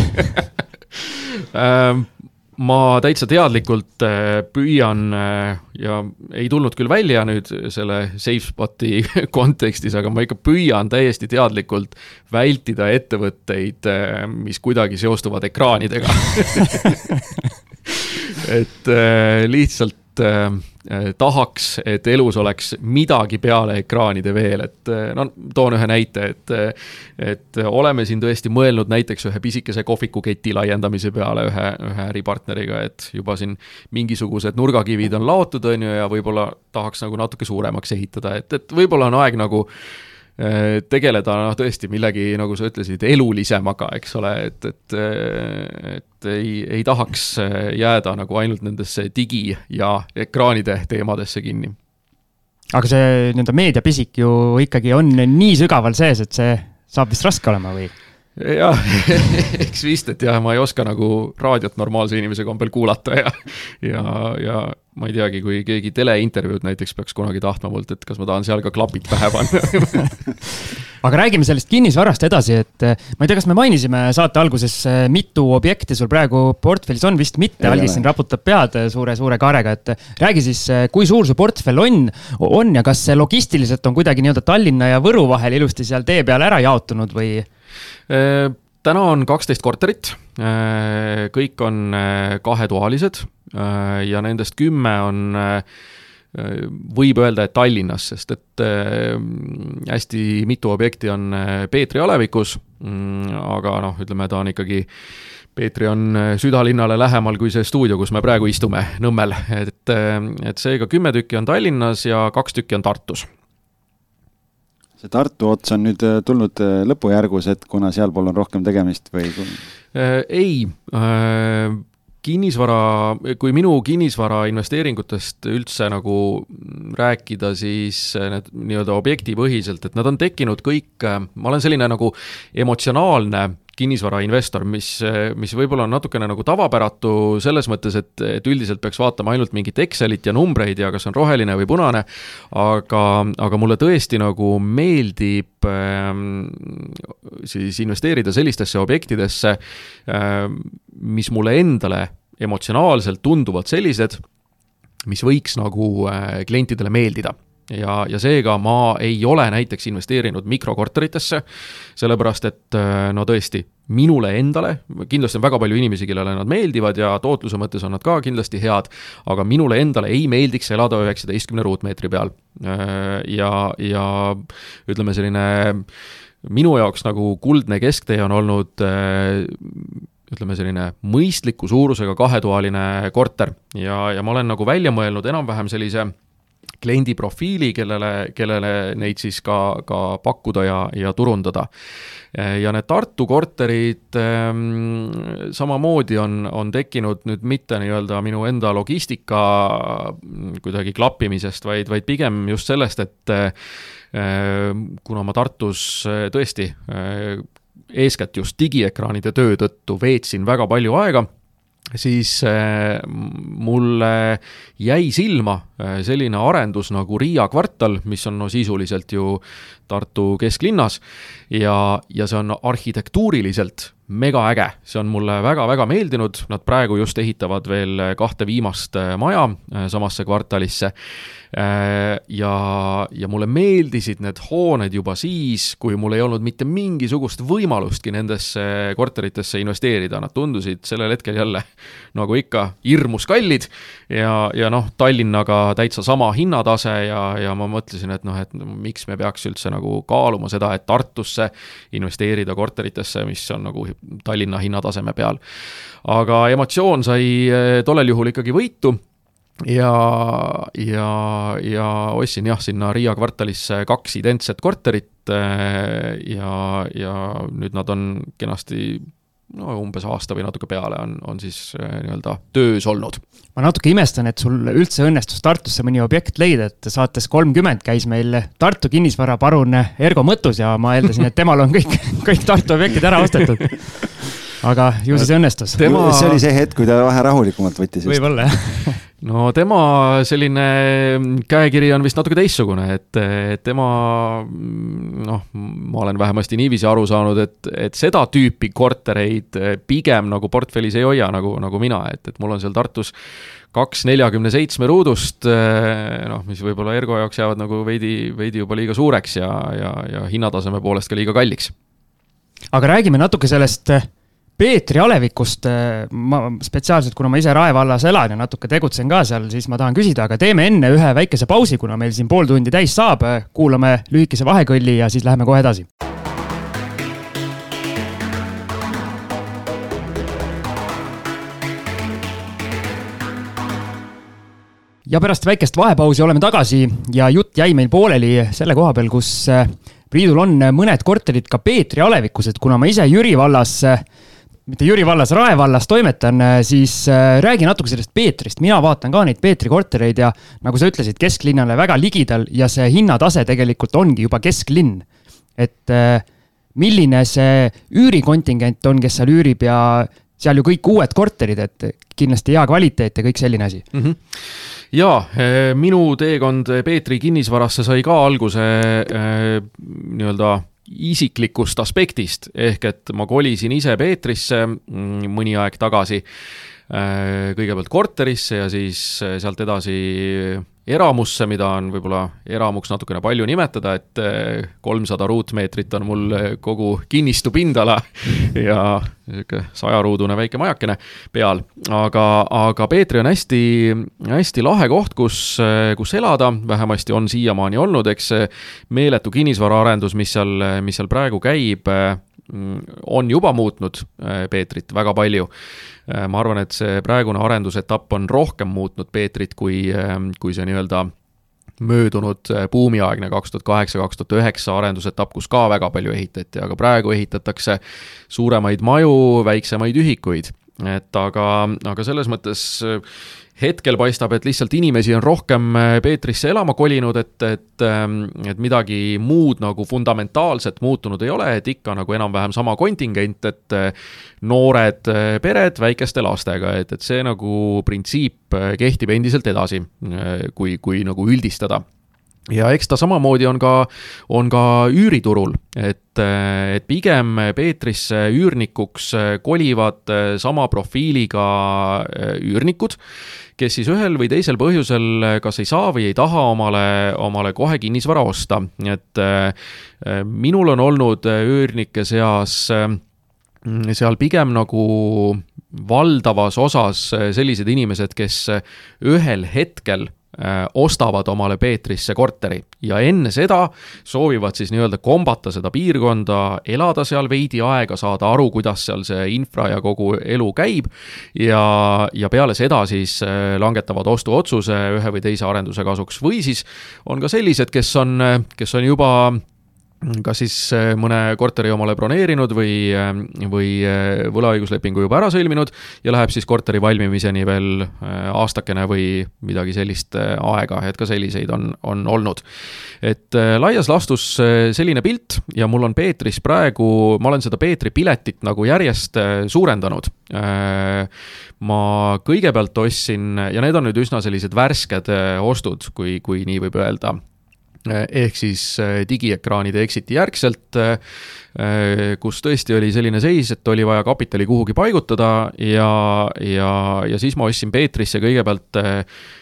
ähm, ma täitsa teadlikult äh, püüan äh, ja ei tulnud küll välja nüüd selle SafeSpoti kontekstis, aga ma ikka püüan täiesti teadlikult vältida ettevõtteid, mis kuidagi seostuvad ekraanidega. Et äh, lihtsalt äh, äh, tahaks, et elus oleks midagi peale ekraanide veel, et äh, no toon ühe näite, et äh, et oleme siin tõesti mõelnud näiteks ühe pisikese kohvikuketi laiendamise peale ühe, ühe äripartneriga, et juba siin mingisugused nurgakivid on laotud, on ju, ja võib-olla tahaks nagu natuke suuremaks ehitada, et, et võib-olla on aeg nagu Äh, tegeleda noh, tõesti millegi, nagu sa ütlesid, elulisemaga, eks ole, et, et et ei, ei tahaks jääda nagu ainult nendesse digi- ja ekraanide teemadesse kinni. aga see nii-öelda meediapisik ju ikkagi on nii sügaval sees, et see saab vist raske olema või? Jah, eks vist, et jah, ma ei oska nagu raadiot normaalse inimese kombel kuulata ja, ja, ja ma ei teagi, kui keegi teleintervjuud näiteks peaks kunagi tahtma mult, et kas ma tahan seal ka klapid pähe panna aga räägime sellest kinnisvarast edasi, et eh, ma ei tea, kas me mainisime saate alguses, eh, mitu objekti sul praegu portfellis on, vist mitte, Algis siin raputab pead suure-suure kaarega, et räägi siis, eh, kui suur su portfell on, on ja kas see logistiliselt on kuidagi nii-öelda Tallinna ja Võru vahel ilusti seal tee peal ära jaotunud või? Äh, täna on kaksteist korterit, äh, kõik on äh, kahetoalised ja nendest kümme on võib öelda, et Tallinnas, sest et hästi mitu objekti on Peetri alevikus, mm, aga noh, ütleme ta on ikkagi Peetri on südalinnale lähemal kui see stuudio, kus me praegu istume, Nõmmel, et, et seega kümme tükki on Tallinnas ja kaks tükki on Tartus see Tartu ots on nüüd äh, tulnud äh, lõpujärgus, et kuna sealpool on rohkem tegemist või? Äh, ei, kinnisvara, kui minu kinnisvara investeeringutest üldse nagu rääkida, siis need nii-öelda objektipõhiselt, et nad on tekkinud kõik, ma olen selline nagu emotsionaalne kinnisvarainvestor, mis, mis võib-olla on natukene nagu tavapäratu selles mõttes, et, et üldiselt peaks vaatama ainult mingit Excelit ja numbreid ja kas on roheline või punane, aga, aga mulle tõesti nagu meeldib äh, siis investeerida sellistesse objektidesse äh,, mis mulle endale emotsionaalselt tunduvad sellised, mis võiks nagu äh, klientidele meeldida ja, ja seega ma ei ole näiteks investeerinud mikrokorteritesse, sellepärast et äh, no tõesti, minule endale, kindlasti on väga palju inimesi, kellele nad meeldivad ja tootluse mõttes on nad ka kindlasti head, aga minule endale ei meeldiks elada üheksateistkümne ruutmeetri peal. Äh, ja, ja ütleme, selline minu jaoks nagu kuldne kesktee on olnud äh, ütleme, selline mõistliku suurusega kahetoaline korter ja, ja ma olen nagu välja mõelnud enam-vähem sellise kliendi profiili, kellele, kellele neid siis ka, ka pakkuda ja, ja turundada. ja need Tartu korterid ähm, samamoodi on, on tekkinud nüüd mitte nii-öelda minu enda logistika kuidagi klappimisest, vaid, vaid pigem just sellest, et äh, kuna ma Tartus äh, tõesti äh, eeskätt just digiekraanide töö tõttu veetsin väga palju aega siis äh, mulle jäi silma äh, selline arendus nagu Riia kvartal, mis on no sisuliselt ju Tartu kesklinnas. Ja, ja see on arhitektuuriliselt megaäge, see on mulle väga-väga meeldinud, nad praegu just ehitavad veel kahte viimast äh, maja samasse kvartalisse. Äh, ja, ja mulle meeldisid need hooned juba siis, kui mul ei olnud mitte mingisugust võimalustki nendesse korteritesse investeerida, nad tundusid sellel hetkel jälle nagu ikka hirmus kallid. Ja, ja noh, Tallinnaga täitsa sama hinnatase ja, ja ma mõtlesin, et noh, et miks me peaks üldse nagu kaaluma seda, et Tartusse investeerida korteritesse, mis on nagu Tallinna hinnataseme peal. aga emotsioon sai eh, tollel juhul ikkagi võitu ja, ja, ja ostsin jah, sinna Riia kvartalisse kaks identset korterit äh, ja, ja nüüd nad on kenasti no umbes aasta või natuke peale on, on siis nii-öelda töös olnud. ma natuke imestan, et sul üldse õnnestus Tartusse mõni objekt leida, et saates kolmkümmend käis meil Tartu kinnisvaraparun Ergo Mõttus ja ma eeldasin, et temal on kõik, kõik Tartu objektid ära ostetud aga ju siis õnnestus tema.... see oli see hetk, kui ta vähe rahulikumalt võttis. võib-olla jah no tema selline käekiri on vist natuke teistsugune, et, tema noh, ma olen vähemasti niiviisi aru saanud, et, et seda tüüpi kortereid pigem nagu portfellis ei hoia, nagu, nagu mina, et, et mul on seal Tartus kaks neljakümne seitsme ruudust, noh, mis võib-olla Ergo jaoks jäävad nagu veidi, veidi juba liiga suureks ja, ja, ja hinnataseme poolest ka liiga kalliks. aga räägime natuke sellest Peetri alevikust äh, ma spetsiaalselt, kuna ma ise Rae vallas elan ja natuke tegutsen ka seal, siis ma tahan küsida, aga teeme enne ühe väikese pausi, kuna meil siin pool tundi täis saab. kuulame lühikese vahekõlli ja siis läheme kohe edasi. ja pärast väikest vahepausi oleme tagasi ja jutt jäi meil pooleli selle koha peal, kus äh, Priidul on mõned korterid ka Peetri alevikus, et kuna ma ise Jüri vallas äh, mitte Jüri vallas, Rae vallas toimetan, äh, siis äh, räägi natuke sellest Peetrist. mina vaatan ka neid Peetri kortereid ja nagu sa ütlesid, kesklinnale väga ligidal ja see hinnatase tegelikult ongi juba kesklinn. et äh, milline see üürikontingent on, kes seal üürib ja seal ju kõik uued korterid, et kindlasti hea kvaliteet ja kõik selline asi mm. -hmm jaa, minu teekond Peetri kinnisvarasse sai ka alguse nii-öelda isiklikust aspektist, ehk et ma kolisin ise Peetrisse mm, mõni aeg tagasi, äh, kõigepealt korterisse ja siis äh, sealt edasi eramusse, mida on võib-olla eramuks natukene palju nimetada, et eh, kolmsada ruutmeetrit on mul eh, kogu kinnistu pindala ja niisugune sajaruudune väike majakene peal. aga, aga Peetri on hästi, hästi lahe koht, kus, eh, kus elada, vähemasti on siiamaani olnud, eks see meeletu kinnisvaraarendus, mis seal, mis seal praegu käib, on juba muutnud Peetrit väga palju Äh, ma arvan, et see praegune arendusetapp on rohkem muutnud Peetrit, kui, ähm, kui see nii-öelda möödunud äh, buumiaegne kaks tuhat kaheksa, kaks tuhat üheksa arendusetapp, kus ka väga palju ehitati, aga praegu ehitatakse suuremaid maju, väiksemaid ühikuid. Et aga, aga selles mõttes äh, hetkel paistab, et lihtsalt inimesi on rohkem äh, Peetrisse elama kolinud, et, et, ähm, et midagi muud nagu fundamentaalselt muutunud ei ole, et ikka nagu enam-vähem sama kontingent, et äh, noored pered väikeste lastega, et, et see nagu printsiip kehtib endiselt edasi, kui, kui nagu üldistada ja eks ta samamoodi on ka, on ka üüriturul, et, et pigem Peetrisse üürnikuks kolivad sama profiiliga üürnikud kes siis ühel või teisel põhjusel kas ei saa või ei taha omale, omale kohe kinnisvara osta, et äh, minul on olnud üürnike seas seal pigem nagu valdavas osas sellised inimesed, kes ühel hetkel ostavad omale Peetrisse korteri ja enne seda soovivad siis nii-öelda kombata seda piirkonda, elada seal veidi aega, saada aru, kuidas seal see infra ja kogu elu käib. ja, ja peale seda siis äh, langetavad ostuotsuse ühe või teise arenduse kasuks või siis on ka sellised, kes on, kes on juba kas siis äh, mõne korteri omale broneerinud või, äh, või äh, võlaõiguslepingu juba ära sõlminud ja läheb siis korteri valmimiseni veel aastakene või midagi sellist aega, et ka selliseid on, on olnud. et laias laastus selline pilt ja mul on Peetris praegu, ma olen seda Peetri piletit nagu järjest suurendanud. ma kõigepealt ostsin, ja need on nüüd üsna sellised värsked ostud, kui, kui nii võib öelda ehk siis eh, digiekraanide exit'i järgselt, eh, kus tõesti oli selline seis, et oli vaja kapitali kuhugi paigutada ja, ja, ja siis ma ostsin Peetrisse kõigepealt,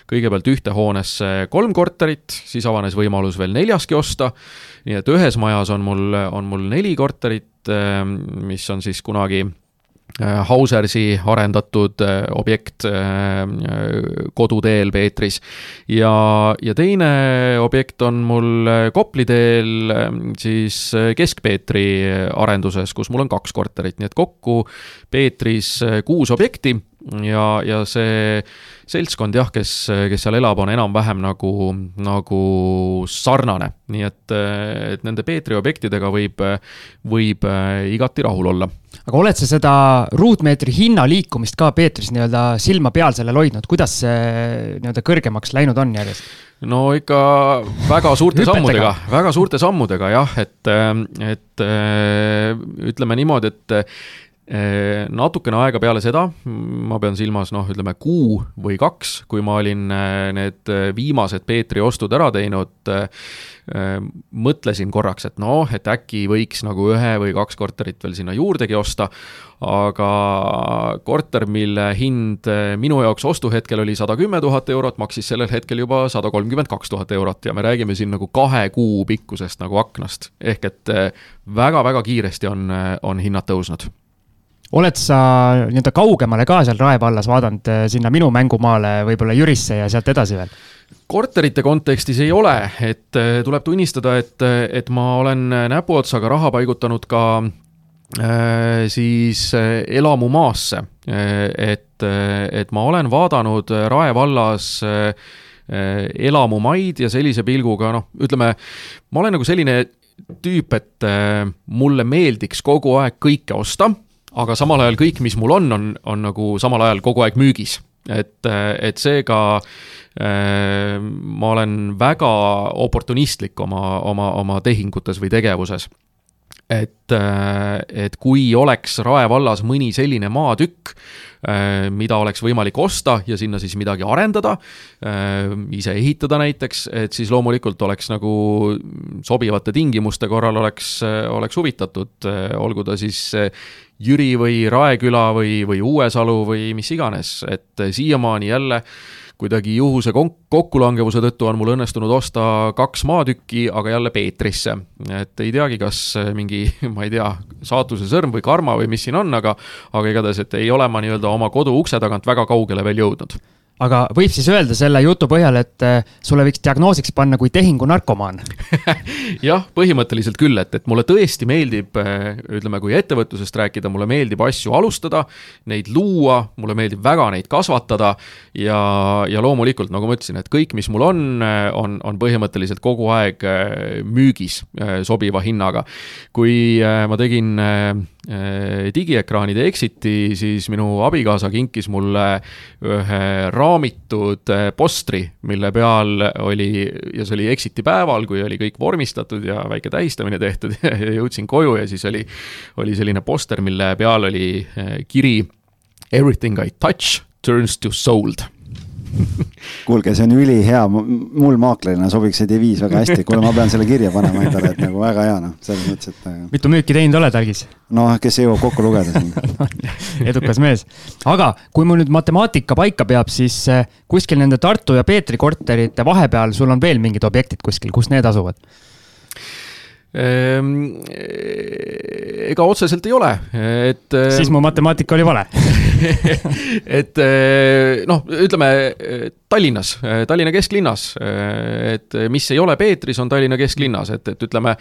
kõigepealt ühte hoonesse kolm korterit, siis avanes võimalus veel neljaski osta, nii et ühes majas on mul, on mul neli korterit, mis on siis kunagi Äh, Hausersi arendatud äh, objekt äh, koduteel Peetris. ja, ja teine objekt on mul Kopli teel siis Kesk-Peetri arenduses, kus mul on kaks korterit, nii et kokku Peetris kuus objekti ja, ja see seltskond jah, kes, kes seal elab, on enam-vähem nagu, nagu sarnane. nii et, et nende Peetri objektidega võib, võib igati rahul olla. aga oled sa seda ruutmeetri hinna liikumist ka Peetris nii-öelda silma peal sellel hoidnud, kuidas see nii-öelda kõrgemaks läinud on järjest? no ikka väga suurte sammudega, väga suurte sammudega jah, et, et ütleme niimoodi, et Äh, natukene aega peale seda, ma pean silmas noh, ütleme kuu või kaks, kui ma olin äh, need äh, viimased Peetri ostud ära teinud, mõtlesin korraks, et noh, et äkki võiks nagu ühe või kaks korterit veel sinna juurdegi osta, aga korter, mille hind minu jaoks ostuhetkel oli sada kümme tuhat eurot, maksis sellel hetkel juba sada kolmkümmend kaks tuhat eurot ja me räägime siin nagu kahe kuu pikkusest nagu aknast. ehk et väga-väga kiiresti on, on hinnad tõusnud oled sa nii-öelda kaugemale ka seal Rae vallas vaadanud, eh, sinna minu mängumaale, võib-olla Jürisse ja sealt edasi veel? korterite kontekstis ei ole, et eh, tuleb tunnistada, et, et ma olen näpuotsaga raha paigutanud ka äh, siis elamumaasse. et, et ma olen vaadanud Rae vallas äh, elamumaid ja sellise pilguga, noh, ütleme, ma olen nagu selline tüüp, et mulle meeldiks kogu aeg kõike osta aga samal ajal kõik, mis mul on, on, on nagu samal ajal kogu aeg müügis. et, et seega äh, ma olen väga oportunistlik oma, oma, oma tehingutes või tegevuses et, äh, et kui oleks Rae vallas mõni selline maatükk, äh, mida oleks võimalik osta ja sinna siis midagi arendada, äh, ise ehitada näiteks, et siis loomulikult oleks nagu sobivate tingimuste korral oleks, oleks huvitatud, olgu ta siis Jüri või Raeküla või, või Uuesalu või mis iganes, et siiamaani jälle äh, kuidagi juhuse kokkulangevuse tõttu on mul õnnestunud osta kaks maatükki, aga jälle Peetrisse. et ei teagi, kas mingi, ma ei tea, saatuse sõrm või karma või mis siin on, aga aga igatahes, et ei ole ma nii-öelda oma kodu ukse tagant väga kaugele veel jõudnud aga võib siis öelda selle jutu põhjal, et eh, sulle võiks diagnoosiks panna kui tehingunarkomaan jah, põhimõtteliselt küll, et, et mulle tõesti meeldib, eh, ütleme, kui ettevõtlusest rääkida, mulle meeldib asju alustada, neid luua, mulle meeldib väga neid kasvatada ja, ja loomulikult, nagu ma ütlesin, et kõik, mis mul on, eh, on, on põhimõtteliselt kogu aeg müügis sobiva hinnaga. kui ma tegin digiekraanide exit'i, siis minu abikaasa kinkis mulle ühe raamitud äh, postri, mille peal oli, ja see oli exit'i päeval, kui oli kõik vormistatud ja väike tähistamine tehtud ja jõudsin koju ja siis oli, oli selline poster, mille peal oli äh, kiri Everything I touch turns to sold kuulge, see on ülihea, mul maaklerina sobiks see deviis väga hästi, kuule, ma pean selle kirja panema endale, et nagu väga hea noh, selles mõttes, et. Äh, mitu müüki teinud oled, Algis? noh, kes jõuab kokku lugeda siin edukas mees, aga kui mul nüüd matemaatika paika peab, siis äh, kuskil nende Tartu ja Peetri korterite vahepeal sul on veel mingid objektid kuskil, kus need asuvad? Ehm, ega otseselt ei ole, et. Ehm, siis mu matemaatika oli vale et ehm, noh, ütleme Tallinnas, Tallinna kesklinnas, et mis ei ole Peetris, on Tallinna kesklinnas, et, et ütleme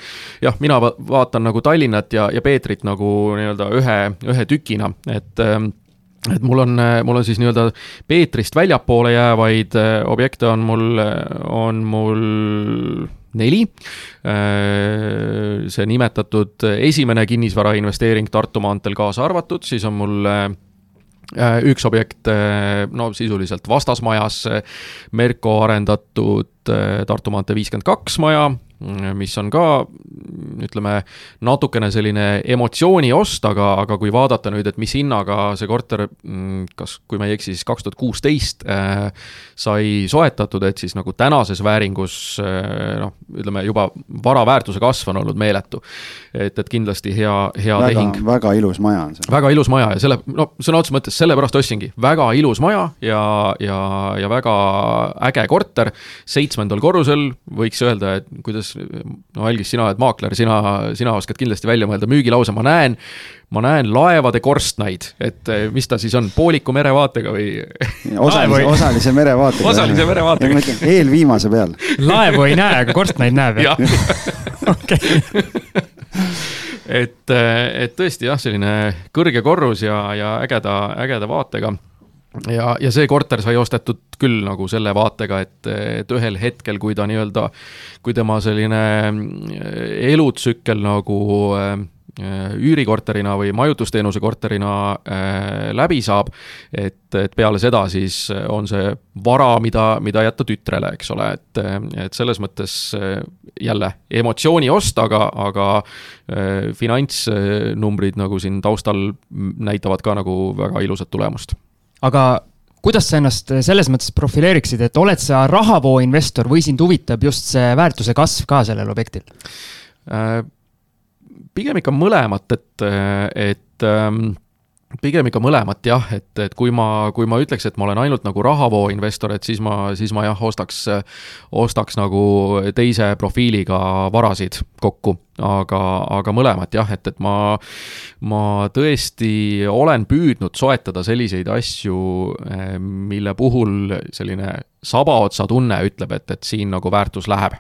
jah, mina vaatan nagu Tallinnat ja, ja Peetrit nagu nii-öelda ühe, ühe tükina, et et mul on, mul on siis nii-öelda Peetrist väljapoole jäävaid objekte on mul, on mul neli. Äh, see nimetatud esimene kinnisvarainvesteering Tartu maanteel kaasa arvatud, siis on mul äh, üks objekt no sisuliselt vastasmajas, Merko arendatud Tartu maantee viiskümmend kaks maja, mis on ka ütleme, natukene selline emotsiooniost, aga, aga kui vaadata nüüd, et mis hinnaga see korter, mm, kas, kui ma ei eksi, siis kaks tuhat kuusteist äh, sai soetatud, et siis nagu tänases vääringus äh, noh, ütleme juba vara väärtuse kasv on olnud meeletu. et, et kindlasti hea, hea väga, tehing. väga ilus maja on see. väga ilus maja ja selle, no sõna otseses mõttes sellepärast ostsingi, väga ilus maja ja, ja, ja väga äge korter, seitsmendal korrusel, võiks öelda, et kuidas no Algis, sina oled maakler, sina, sina oskad kindlasti välja mõelda müügilause, ma näen, ma näen laevade korstnaid, et eh, mis ta siis on, pooliku merevaatega või? osalise, osalise merevaatega. osalise merevaatega. eelviimase peal. laevu ei näe, aga korstnaid näeb jah? okei et, et tõesti jah, selline kõrge korrus ja, ja ägeda, ägeda vaatega ja, ja see korter sai ostetud küll nagu selle vaatega, et, et ühel hetkel, kui ta nii-öelda, kui tema selline elutsükkel nagu äh, Äh, üürikorterina või majutusteenuse korterina äh, läbi saab, et, et peale seda siis on see vara, mida, mida jätta tütrele, eks ole, et, et selles mõttes äh, jälle emotsiooni ost, aga, aga finantsnumbrid nagu siin taustal näitavad ka nagu väga ilusat tulemust. Aga kuidas sa ennast selles mõttes profileeriksid, et oled sa rahavooinvestor või sind huvitab just see väärtuse kasv ka sellel objektil? pigem ikka mõlemat, et, et ähm, pigem ikka mõlemat jah, et, et kui ma, kui ma ütleks, et ma olen ainult nagu rahavooinvestor, et siis ma, siis ma jah, ostaks, ostaks nagu teise profiiliga varasid kokku. aga, aga mõlemat jah, et, et ma, ma tõesti olen püüdnud soetada selliseid asju, mille puhul selline sabaotsa tunne ütleb, et, et siin nagu väärtus läheb.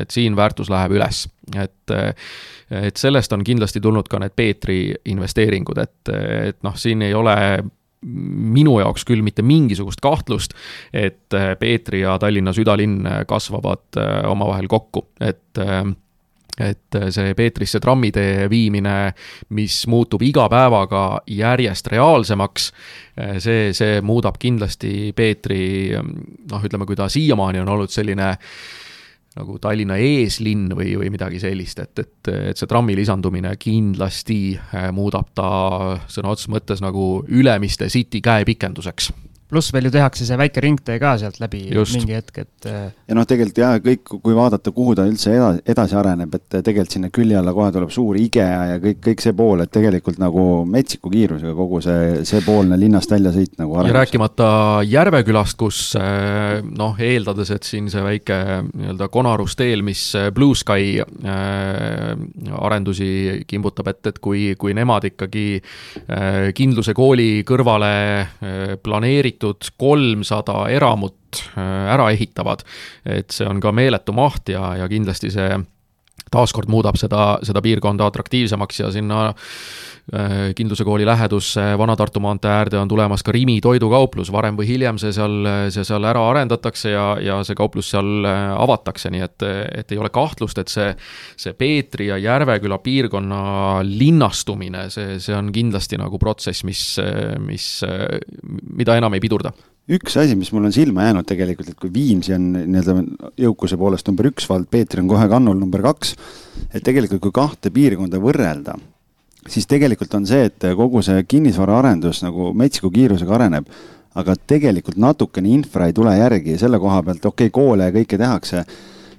Et siin väärtus läheb üles, et et sellest on kindlasti tulnud ka need Peetri investeeringud, et, et noh, siin ei ole minu jaoks küll mitte mingisugust kahtlust, et Peetri ja Tallinna südalinn kasvavad äh, omavahel kokku, et et see Peetrisse trammitee viimine, mis muutub iga päevaga järjest reaalsemaks, äh, see, see muudab kindlasti Peetri noh, ütleme, kui ta siiamaani on olnud selline äh, nagu Tallinna eeslinn või, või midagi sellist, et, et, et see trammi lisandumine kindlasti äh, muudab ta sõna otseses mõttes nagu Ülemiste City käepikenduseks pluss veel ju tehakse see väike ringtee ka sealt läbi Just. mingi hetk, et. Äh, ja noh, tegelikult jah, kõik, kui vaadata, kuhu ta üldse edasi, edasi areneb, et tegelikult sinna külje alla kohe tuleb suur IKEA ja kõik, kõik see pool, et tegelikult nagu metsiku kiirusega kogu see, see poolne linnast väljasõit nagu areneb. ja rääkimata Järvekülast, kus äh, noh, eeldades, et siin see väike nii-öelda Konarus teel, mis äh, Blue Sky äh, arendusi kimbutab, et, et kui, kui nemad ikkagi äh, Kindluse kooli kõrvale äh, planeeritud planeeritud kolmsada eramut äh, ära ehitavad. et see on ka meeletu maht ja, ja kindlasti see taaskord muudab seda, seda piirkonda atraktiivsemaks ja sinna äh, Kindluse kooli lähedusse Vana-Tartu maantee äärde on tulemas ka Rimi toidukauplus, varem või hiljem see seal, see seal ära arendatakse ja, ja see kauplus seal äh, avatakse, nii et, et ei ole kahtlust, et see, see Peetri ja Järveküla piirkonna linnastumine, see, see on kindlasti nagu protsess, mis, mis, mida enam ei pidurda üks asi, mis mul on silma jäänud tegelikult, et kui Viimsi on nii-öelda jõukuse poolest number üks vald, Peeter on kohe kannul number kaks, et tegelikult kui kahte piirkonda võrrelda, siis tegelikult on see, et kogu see kinnisvaraarendus nagu metsiku kiirusega areneb, aga tegelikult natukene infra ei tule järgi selle koha pealt, okei okay,, koole ja kõike tehakse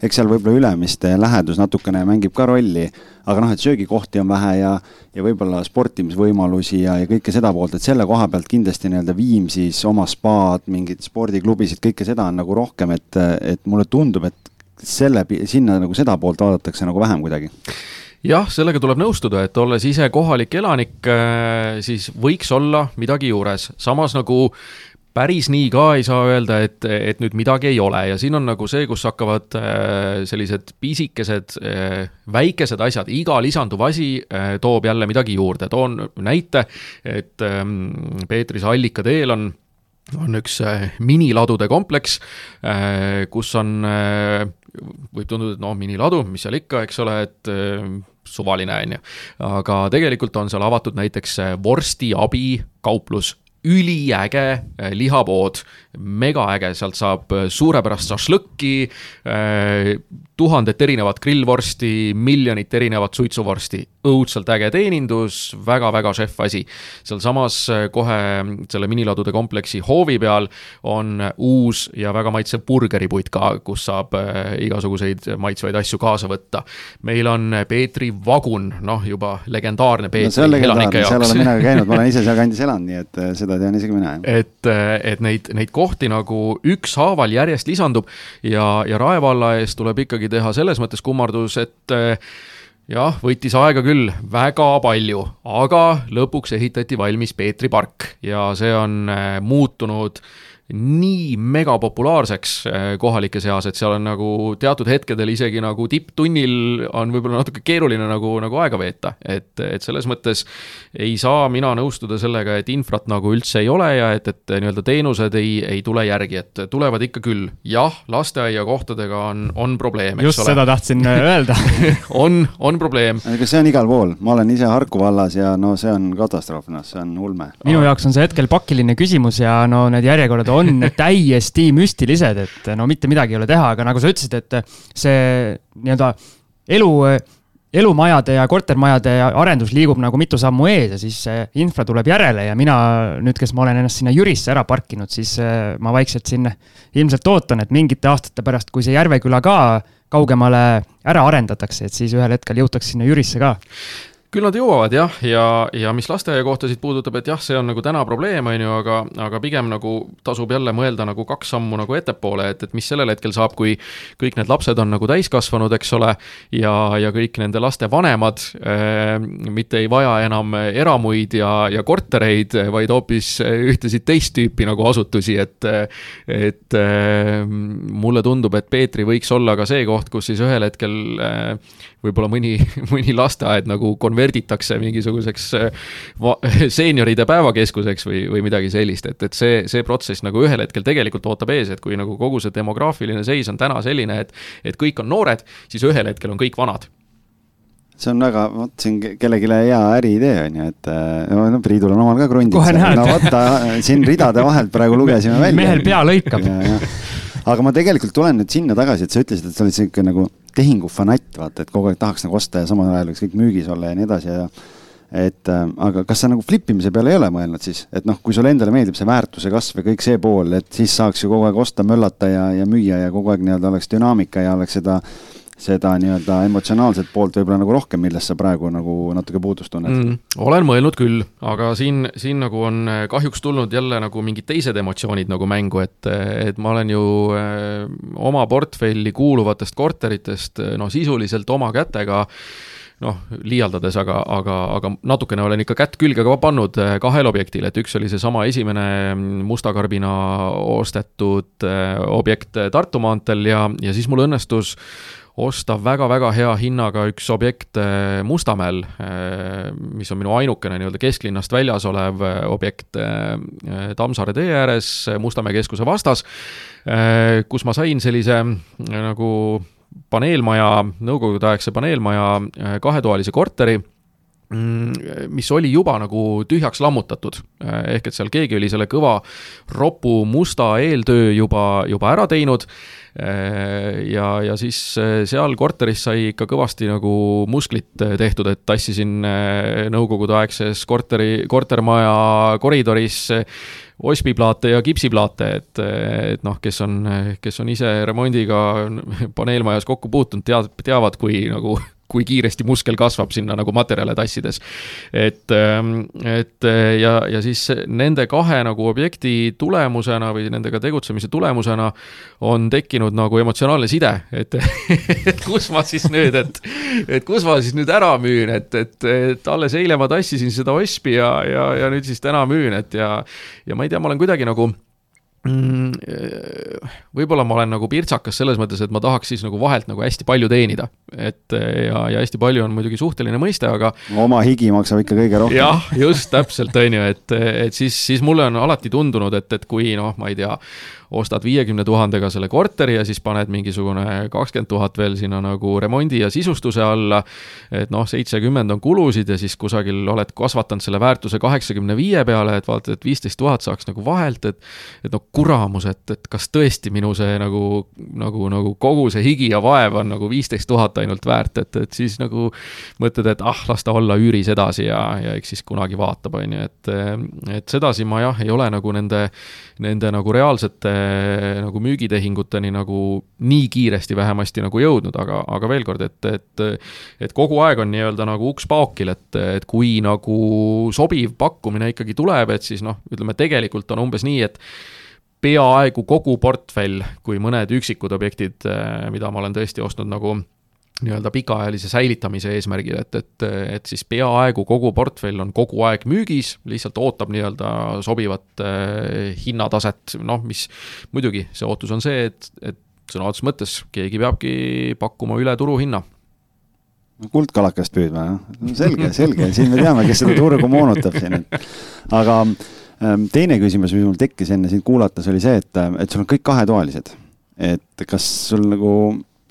eks seal võib-olla Ülemiste lähedus natukene mängib ka rolli, aga noh, et söögikohti on vähe ja, ja võib-olla sportimisvõimalusi ja, ja kõike seda poolt, et selle koha pealt kindlasti nii-öelda Viimsis oma spaad, mingeid spordiklubisid, kõike seda on nagu rohkem, et, et mulle tundub, et selle, sinna nagu seda poolt vaadatakse nagu vähem kuidagi. Jah, sellega tuleb nõustuda, et olles ise kohalik elanik, äh, siis võiks olla midagi juures, samas nagu päris nii ka ei saa öelda, et, et nüüd midagi ei ole. Ja siin on nagu see, kus hakkavad äh, sellised pisikesed, äh, väikesed asjad, iga lisanduv asi äh, toob jälle midagi juurde, toon näite, et ähm, Peetris Allika teel on on üks miniladude kompleks, kus on, võib tunduda, et noh, miniladu, mis seal ikka, eks ole, et suvaline, on ju. aga tegelikult on seal avatud näiteks vorstiabi kauplus üliäge äh, lihapood, megaäge, sealt saab äh, suurepärast šašlõkki, äh, tuhandet erinevat grillvorsti, miljonit erinevat suitsuvorsti, õudselt äge teenindus väga,, väga-väga šef asi. sealsamas kohe selle miniladude kompleksi hoovi peal on uus ja väga maitsev burgeripuit ka, kus saab igasuguseid maitsvaid asju kaasa võtta. meil on Peetri vagun, noh juba legendaarne Peetri no, elanike jaoks. seal olen mina ka käinud, ma olen ise sealkandis elanud, nii et seda tean isegi mina. et, et neid, neid kohti nagu ükshaaval järjest lisandub ja, ja Rae valla ees tuleb ikkagi teha selles mõttes kummardus, et eh, jah, võttis aega küll väga palju, aga lõpuks ehitati valmis Peetri park ja see on eh, muutunud nii megapopulaarseks kohalike seas, et seal on nagu teatud hetkedel isegi nagu tipptunnil on võib-olla natuke keeruline nagu, nagu aega veeta. et, et selles mõttes ei saa mina nõustuda sellega, et infrat nagu üldse ei ole ja et, et nii-öelda teenused ei, ei tule järgi, et tulevad ikka küll. jah, lasteaiakohtadega on, on probleem, eks just ole. seda tahtsin öelda on, on probleem. aga see on igal pool, ma olen ise Harku vallas ja no see on katastroof, noh, see on ulme. minu jaoks on see hetkel pakiline küsimus ja no need järjekorrad on täiesti müstilised, et no mitte midagi ei ole teha, aga nagu sa ütlesid, et see nii-öelda elu elumajade ja kortermajade arendus liigub nagu mitu sammu ees ja siis see infra tuleb järele ja mina nüüd, kes ma olen ennast sinna Jürisse ära parkinud, siis äh, ma vaikselt siin ilmselt ootan, et mingite aastate pärast, kui see Järveküla ka kaugemale ära arendatakse, et siis ühel hetkel jõutakse sinna Jürisse ka küll nad jõuavad jah, ja, ja mis lasteaiakohtasid puudutab, et jah, see on nagu täna probleem, on ju, aga, aga pigem nagu tasub jälle mõelda nagu kaks sammu nagu ettepoole, et, et mis sellel hetkel saab, kui kõik need lapsed on nagu täiskasvanud, eks ole, ja, ja kõik nende laste vanemad äh, mitte ei vaja enam eramuid ja, ja kortereid, vaid hoopis ühtesid teist tüüpi nagu asutusi, et et äh, mulle tundub, et Peetri võiks olla ka see koht, kus siis ühel hetkel äh, võib-olla mõni, mõni lasteaed nagu konverditakse mingisuguseks äh, seenioride päevakeskuseks või, või midagi sellist, et, et see, see protsess nagu ühel hetkel tegelikult ootab ees, et kui nagu kogu see demograafiline seis on täna selline, et, et kõik on noored, siis ühel hetkel on kõik vanad see on väga, vot siin kellelegi hea äriidee on ju, et äh, no Priidul on omal ka krundid. no vaata, siin ridade vahelt praegu lugesime välja. mehel pea lõikab. aga ma tegelikult tulen nüüd sinna tagasi, et sa ütlesid, et sa olid sihuke nagu tehingufanatt, vaata, et kogu aeg tahaks nagu osta ja samal ajal võiks kõik müügis olla ja nii edasi ja et äh, aga kas sa nagu flip imise peale ei ole mõelnud siis, et noh, kui sulle endale meeldib see väärtuse kasv ja kõik see pool, et siis saaks ju kogu aeg osta, möllata ja, ja müüa ja kogu aeg nii-öelda oleks dünaamika ja oleks seda seda nii-öelda emotsionaalset poolt võib-olla nagu rohkem, millest sa praegu nagu natuke puudust tunned mm,? olen mõelnud küll, aga siin, siin nagu on eh, kahjuks tulnud jälle nagu mingid teised emotsioonid nagu mängu, et, et ma olen ju äh, oma portfelli kuuluvatest korteritest no sisuliselt oma kätega noh, liialdades, aga, aga, aga natukene olen ikka kätt külge ka pannud kahel objektil, et üks oli seesama esimene mm, Musta karbina ostetud objekt Tartu maanteel ja, ja siis mul õnnestus osta väga-väga hea hinnaga üks objekt äh, Mustamäel, äh, mis on minu ainukene nii-öelda kesklinnast väljas olev äh, objekt Tammsaare tee ääres Mustamäe keskuse vastas, kus ma sain sellise nagu paneelmaja, nõukogudeaegse paneelmaja kahetoalise korteri mis oli juba nagu tühjaks lammutatud. ehk et seal keegi oli selle kõva ropu musta eeltöö juba, juba ära teinud ja, ja siis äh, seal korteris sai ikka kõvasti nagu musklit äh, tehtud, et tassisin nõukogudeaegses korteri, kortermaja koridoris ospiplaate ja kipsiplaate, et, et noh, kes on, kes on ise remondiga paneelmajas kokku puutunud, tead, teavad, kui nagu kui kiiresti muskel kasvab sinna nagu materjale tassides. et, ähm, et ja, ja siis nende kahe nagu objekti tulemusena või nendega tegutsemise tulemusena on tekkinud nagu emotsionaalne side, et et kus ma siis nüüd, et, et kus ma siis nüüd ära müün, et, et, et alles eile ma tassisin seda ospi ja, ja, ja nüüd siis täna müün, et ja, ja ma ei tea, ma olen kuidagi nagu võib-olla ma olen nagu pirtsakas selles mõttes, et ma tahaks siis nagu vahelt nagu hästi palju teenida. et ja, ja hästi palju on muidugi suhteline mõiste, aga oma higi maksab ikka kõige rohkem. jah, just täpselt, on ju, et, et siis, siis mulle on alati tundunud, et, et kui noh, ma ei tea, ostad viiekümne tuhandega selle korteri ja siis paned mingisugune kakskümmend tuhat veel sinna nagu remondi ja sisustuse alla, et noh, seitsekümmend on kulusid ja siis kusagil oled kasvatanud selle väärtuse kaheksakümne viie peale, et vaata, et viisteist tuhat saaks nagu vahelt, et et no kuramus, et, et kas tõesti minu see nagu, nagu, nagu kogu see higi ja vaev on nagu viisteist tuhat ainult väärt, et, et siis nagu mõtled, et ah, las ta olla üüris edasi ja, ja eks siis kunagi vaatab, on ju, et et sedasi ma jah, ei ole nagu nende, nende nagu reaalsete nagu müügitehinguteni nagu nii kiiresti vähemasti nagu jõudnud, aga, aga veel kord, et, et et kogu aeg on nii-öelda nagu uks paokil, et, et kui nagu sobiv pakkumine ikkagi tuleb, et siis noh, ütleme tegelikult on umbes nii, et peaaegu kogu portfell, kui mõned üksikud objektid, mida ma olen tõesti ostnud nagu nii-öelda pikaajalise säilitamise eesmärgil, et, et, et siis peaaegu kogu portfell on kogu aeg müügis, lihtsalt ootab nii-öelda sobivat äh, hinnataset, noh, mis muidugi, see ootus on see, et, et sõna otseses mõttes keegi peabki pakkuma üle turuhinna kuldkalakast püüdma, jah? selge, selge, siin me teame, kes seda turgu moonutab siin, et aga ähm, teine küsimus, mis mul tekkis enne sind kuulates, oli see, et, et sul on kõik kahetoalised. et kas sul nagu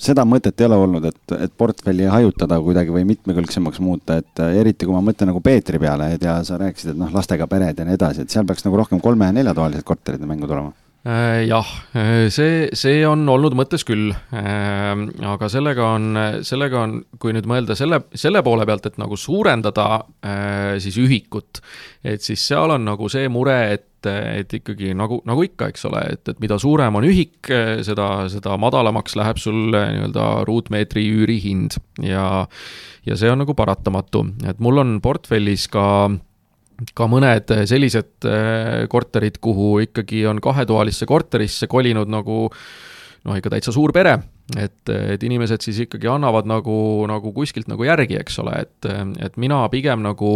seda mõtet ei ole olnud, et, et portfelli hajutada kuidagi või mitmekülgsemaks muuta, et eriti kui ma mõtlen nagu Peetri peale, ja sa rääkisid, et noh, lastega pered ja nii edasi, et seal peaks nagu rohkem kolme- ja neljatoalised korterid mängu tulema. Äh, jah, äh, see, see on olnud mõttes küll. Äh, aga sellega on, sellega on, kui nüüd mõelda selle, selle poole pealt, et nagu suurendada siis ühikut, et siis seal on nagu see mure, et et ikkagi nagu, nagu ikka, eks ole, et, et mida suurem on ühik, seda, seda madalamaks läheb sul nii-öelda ruutmeetri üürihind ja ja see on nagu paratamatu, et mul on portfellis ka äh, ka mõned eh, sellised eh, korterid, kuhu ikkagi on kahetoalisse korterisse kolinud nagu noh, ikka täitsa suur pere, et, et inimesed siis ikkagi annavad nagu, nagu kuskilt nagu järgi, eks ole, et, et mina pigem nagu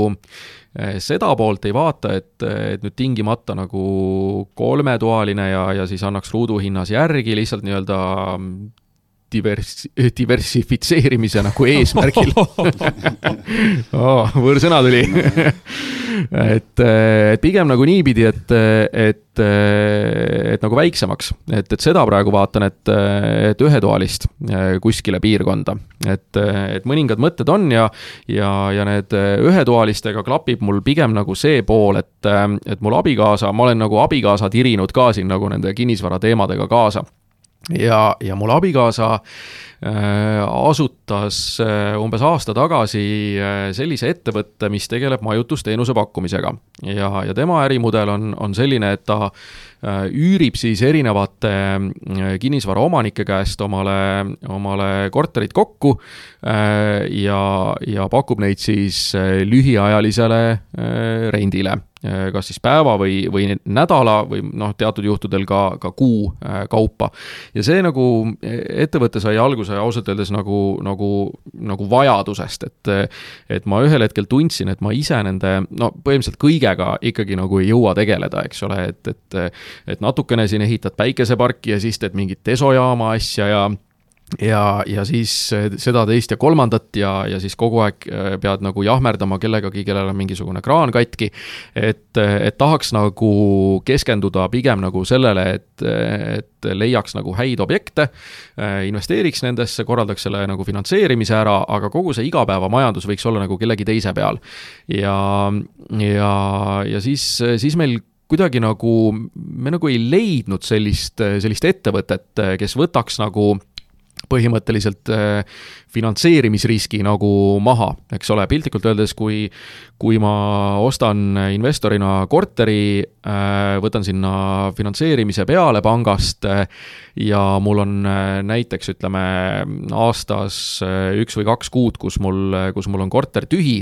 eh, seda poolt ei vaata, et, et nüüd tingimata nagu kolmetoaline ja, ja siis annaks ruuduhinnas järgi lihtsalt nii-öelda divers-, diversifitseerimise nagu eesmärgil. Oh, võõrsõna tuli. Et, et pigem nagu niipidi, et, et, et nagu väiksemaks, et, et seda praegu vaatan, et, et ühetoalist kuskile piirkonda. et, et mõningad mõtted on ja, ja, ja need ühetoalistega klapib mul pigem nagu see pool, et, et mul abikaasa, ma olen nagu abikaasa tirinud ka siin nagu nende kinnisvara teemadega kaasa ja, ja mul abikaasa äh, asutas äh, umbes aasta tagasi äh, sellise ettevõtte, mis tegeleb majutusteenuse pakkumisega. ja, ja tema ärimudel on, on selline, et ta üürib siis erinevate kinnisvaraomanike käest omale, omale korterid kokku ja, ja pakub neid siis lühiajalisele rendile Äh, kas siis päeva või, või nädala või noh, teatud juhtudel ka, ka kuu äh, kaupa. ja see nagu ettevõte sai alguse ausalt öeldes nagu, nagu, nagu vajadusest, et et ma ühel hetkel tundsin, et ma ise nende no põhimõtteliselt kõigega ikkagi nagu ei jõua tegeleda, eks ole, et, et et natukene siin ehitad päikeseparki ja siis teed mingit desojaama asja ja ja, ja siis eh, seda, teist ja kolmandat ja, ja siis kogu aeg eh, pead nagu jahmerdama kellegagi, kellel on mingisugune kraan katki. et, et tahaks nagu keskenduda pigem nagu sellele, et, et leiaks nagu häid objekte, eh, investeeriks nendesse, korraldaks selle nagu finantseerimise ära, aga kogu see igapäevamajandus võiks olla nagu kellegi teise peal. ja, ja, ja siis, siis meil kuidagi nagu, me nagu ei leidnud sellist, sellist ettevõtet, kes võtaks nagu põhimõtteliselt äh, finantseerimisriski nagu maha, eks ole, piltlikult öeldes, kui kui ma ostan investorina korteri, äh, võtan sinna finantseerimise peale pangast äh, ja mul on näiteks ütleme aastas üks või kaks kuud, kus mul, kus mul on korter tühi,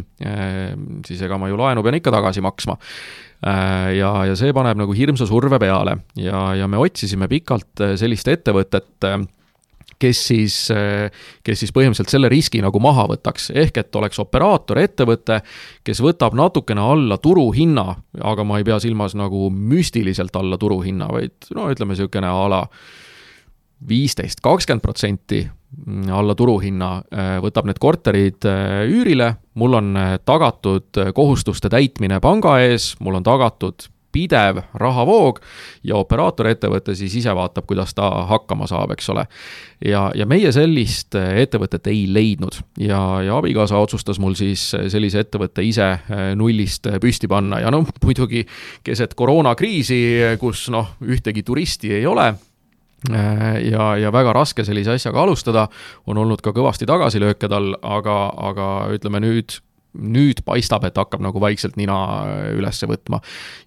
siis ega ma ju laenu pean ikka tagasi maksma ja, ja see paneb nagu hirmsa surve peale. Ja, ja me otsisime pikalt sellist ettevõtet kes siis, kes siis põhimõtteliselt selle riski nagu maha võtaks, ehk et oleks operaator, ettevõte, kes võtab natukene alla turuhinna, aga ma ei pea silmas nagu müstiliselt alla turuhinna, vaid no ütleme, niisugune a la viisteist, kakskümmend protsenti alla turuhinna, võtab need korterid üürile, mul on tagatud kohustuste täitmine panga ees, mul on tagatud pidev rahavoog ja operaator-ettevõte siis ise vaatab, kuidas ta hakkama saab, eks ole. ja, ja meie sellist ettevõtet ei leidnud. Ja, ja abikaasa otsustas mul siis sellise ettevõtte ise nullist püsti panna. Ja noh, muidugi keset koroonakriisi, kus noh, ühtegi turisti ei ole ja, ja väga raske sellise asjaga alustada, on olnud ka kõvasti tagasilööke tal, aga, aga ütleme nüüd nüüd paistab, et hakkab nagu vaikselt nina äh, üles võtma.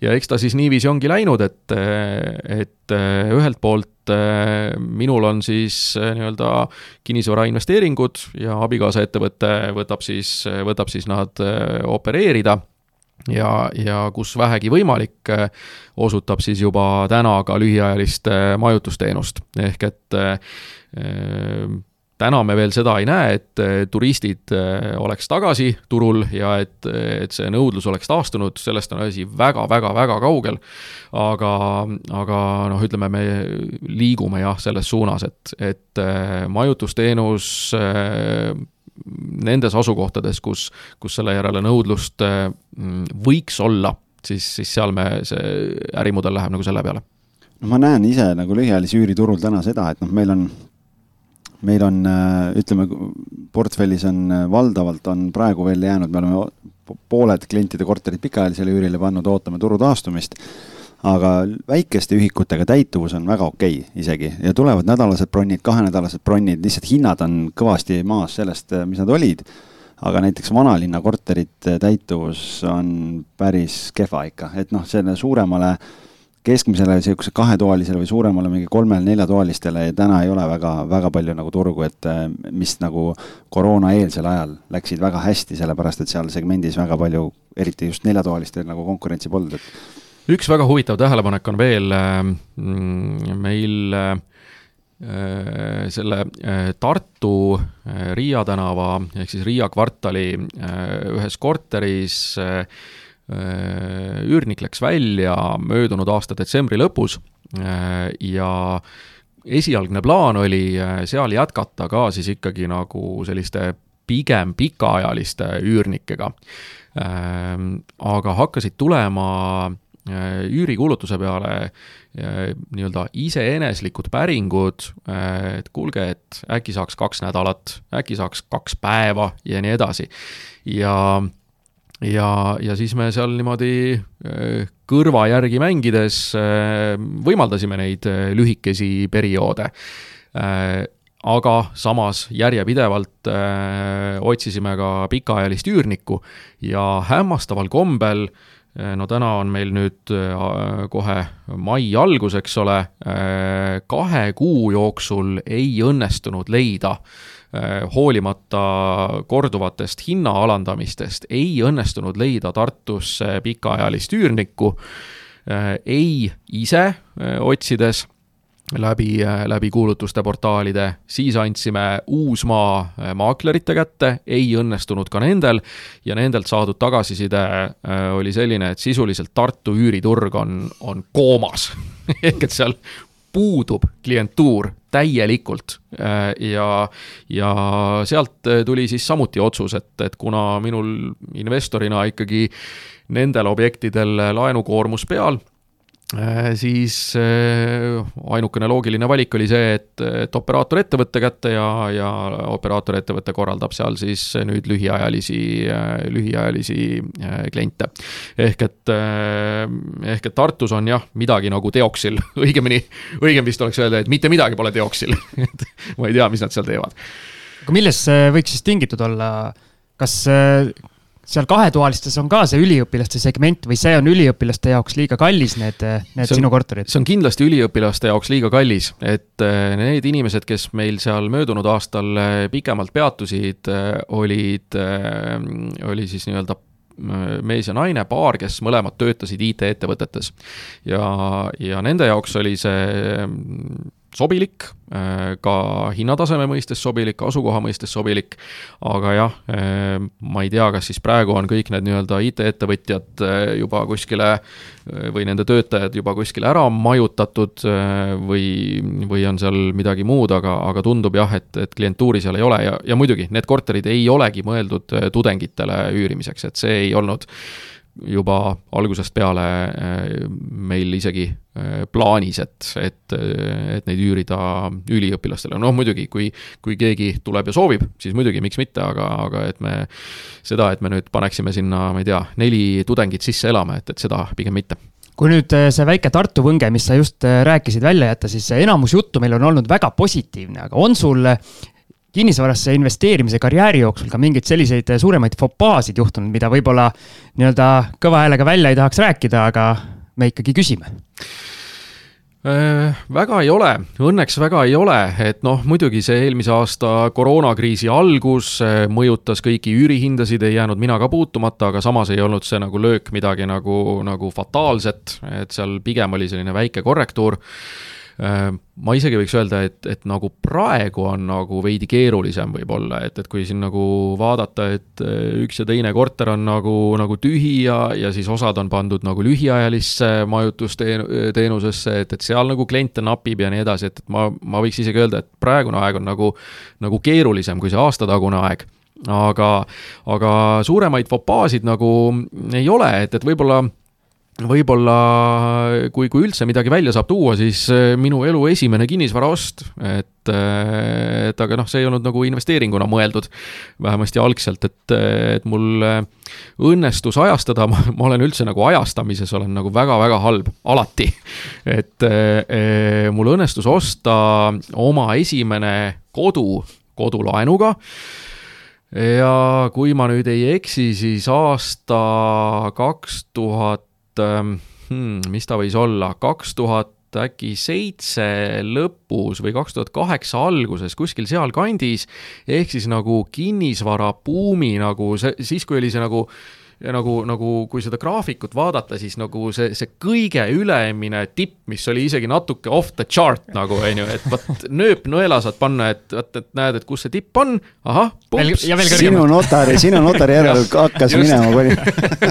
ja eks ta siis niiviisi ongi läinud, et, äh, et äh, ühelt poolt minul on siis nii-öelda kinnisvarainvesteeringud ja abikaasa ettevõte võtab siis, võtab siis nad opereerida ja, ja kus vähegi võimalik, osutab siis juba täna ka lühiajalist majutusteenust, ehk et täna me veel seda ei näe, et turistid oleks tagasi turul ja et, et see nõudlus oleks taastunud, sellest on asi väga-väga-väga kaugel. aga, aga noh, ütleme, me liigume jah, selles suunas, et, et majutusteenus nendes asukohtades, kus, kus selle järele nõudlust võiks olla siis, siis seal me, see ärimudel läheb nagu selle peale. no ma näen ise nagu lühiajalise üüriturul täna seda, et noh, meil on, meil on, äh, ütleme, portfellis on äh, valdavalt on praegu veel jäänud, me oleme pooled klientide korterid pikaajalisele üürile pannud, ootame turu taastumist aga väikeste ühikutega täituvus on väga okei okay isegi. Ja tulevad nädalased bronnid, kahenädalased bronnid, lihtsalt hinnad on kõvasti maas sellest, äh, mis nad olid. Aga näiteks vanalinna korterite täituvus on päris kehva ikka, et noh, selle suuremale keskmisele niisuguse kahetoalisele või suuremale mingi kolmele-neljatoalistele täna ei ole väga, väga palju nagu turgu, et mis nagu koroonaeelsel ajal läksid väga hästi, sellepärast et seal segmendis väga palju, eriti just neljatoalistel nagu konkurentsi polnud, et üks väga huvitav tähelepanek on veel mm, meil äh, Äh, selle äh, Tartu äh, Riia tänava ehk siis Riia kvartali ühes korteris üürnik läks välja möödunud aasta detsembri lõpus ja esialgne plaan oli seal jätkata ka siis ikkagi nagu selliste pigem pikaajaliste üürnikega. aga hakkasid tulema üürikuulutuse peale nii-öelda iseeneslikud päringud, et kuulge, et äkki saaks kaks nädalat, äkki saaks kaks päeva ja nii edasi. ja, ja, ja siis me seal niimoodi äh, kõrva järgi mängides äh, võimaldasime neid äh, lühikesi perioode aga samas järjepidevalt öö, otsisime ka pikaajalist üürnikku ja hämmastaval kombel öö, Äh, no täna on meil nüüd äh, kohe mai algus, eks ole, äh, kahe kuu jooksul ei õnnestunud leida hoolimata korduvatest hinna alandamistest, ei õnnestunud leida Tartusse pikaajalist üürnikku, ei ise otsides läbi, läbi kuulutuste portaalide, siis andsime Uusmaa äh, maaklerite kätte, ei õnnestunud ka nendel. Ja nendelt saadud tagasiside äh, oli selline, et sisuliselt Tartu üüriturg on, on koomas. Ehk et seal puudub klientuur täielikult. Äh, ja, ja sealt tuli siis samuti otsus, et, et kuna minul investorina ikkagi nendel objektidel laenukoormus peal siis äh, ainukene loogiline valik oli see, et, et operaatorettevõtte kätte ja, ja operaatorettevõte korraldab seal siis nüüd lühiajalisi, äh, lühiajalisi kliente. ehk et, ehk et Tartus on jah, midagi nagu teoksil, õigemini, õigem vist oleks öelda, et mitte midagi pole teoksil et ma ei tea, mis nad seal teevad. aga millest see võiks siis tingitud olla, kas seal kahetoalistes on ka see üliõpilaste segment või see on üliõpilaste jaoks liiga kallis, need, need on, sinu korterid? see on kindlasti üliõpilaste jaoks liiga kallis, et äh, need inimesed, kes meil seal möödunud aastal äh, pikemalt peatusid, äh, olid, oli siis nii-öelda mees ja naine, paar, kes mõlemad töötasid IT-ettevõtetes. ja, ja nende jaoks oli see sobilik, äh, ka hinnataseme mõistes sobilik, asukoha mõistes sobilik, aga jah, äh, ma ei tea, kas siis praegu on kõik need nii-öelda IT-ettevõtjad äh, juba kuskile või nende töötajad juba kuskile ära majutatud või, või on seal midagi muud, aga, aga tundub jah, et, et klientuuri seal ei ole. Ja, ja muidugi, need korterid ei olegi mõeldud tudengitele üürimiseks, et see ei olnud juba algusest peale äh, meil isegi äh, plaanis, et, et, et neid üürida üliõpilastele, noh muidugi, kui, kui keegi tuleb ja soovib, siis muidugi, miks mitte, aga, aga et me seda, et me nüüd paneksime sinna, ma ei tea, neli tudengit sisse elama, et, et seda pigem mitte. kui nüüd äh, see väike Tartu võnge, mis sa just rääkisid, välja jätta, siis enamus juttu meil on olnud väga positiivne, aga on sul kinnisvarasse investeerimise karjääri jooksul ka mingeid selliseid suuremaid fopaasid juhtunud, mida võib-olla nii-öelda kõva häälega välja ei tahaks rääkida, aga me ikkagi küsime? Äh, väga ei ole, õnneks väga ei ole, et noh, muidugi see eelmise aasta koroonakriisi algus äh, mõjutas kõiki üürihindasid, ei jäänud mina ka puutumata, aga samas ei olnud see nagu löök midagi nagu, nagu fataalset, et seal pigem oli selline väike korrektuur ma isegi võiks öelda, et, et nagu praegu on nagu veidi keerulisem võib-olla, et, et kui siin nagu vaadata, et üks ja teine korter on nagu, nagu tühi ja, ja siis osad on pandud nagu lühiajalisse majutusteenusesse, et, et seal nagu kliente napib ja nii edasi, et, et ma, ma võiks isegi öelda, et praegune aeg on nagu, nagu keerulisem kui see aastatagune aeg. Aga, aga suuremaid fopaasid nagu ei ole, et, et võib-olla võib-olla kui, kui üldse midagi välja saab tuua, siis eh, minu elu esimene kinnisvaraost, et, eh, et aga noh, see ei olnud nagu investeeringuna mõeldud, vähemasti algselt, et, et mul õnnestus ajastada, ma olen üldse nagu ajastamises olen nagu väga-väga halb, alati. et e, mul õnnestus osta oma esimene kodu kodulaenuga ja kui ma nüüd ei eksi, siis aasta kaks tuhat Ähm, hmm, mis ta võis olla, kaks tuhat äkki seitse lõpus või kaks tuhat kaheksa alguses, kuskil sealkandis, ehk siis nagu kinnisvarabuumi nagu see, siis kui oli see nagu ja nagu, nagu kui seda graafikut vaadata, siis nagu see, see kõige ülemine tipp, mis oli isegi natuke off the chart nagu on ju, et vot nööp nõela saad panna, et vot, et näed, et kus see tipp on, ahah, pumps. sinu notari, sinu notari järel hakkas minema kuni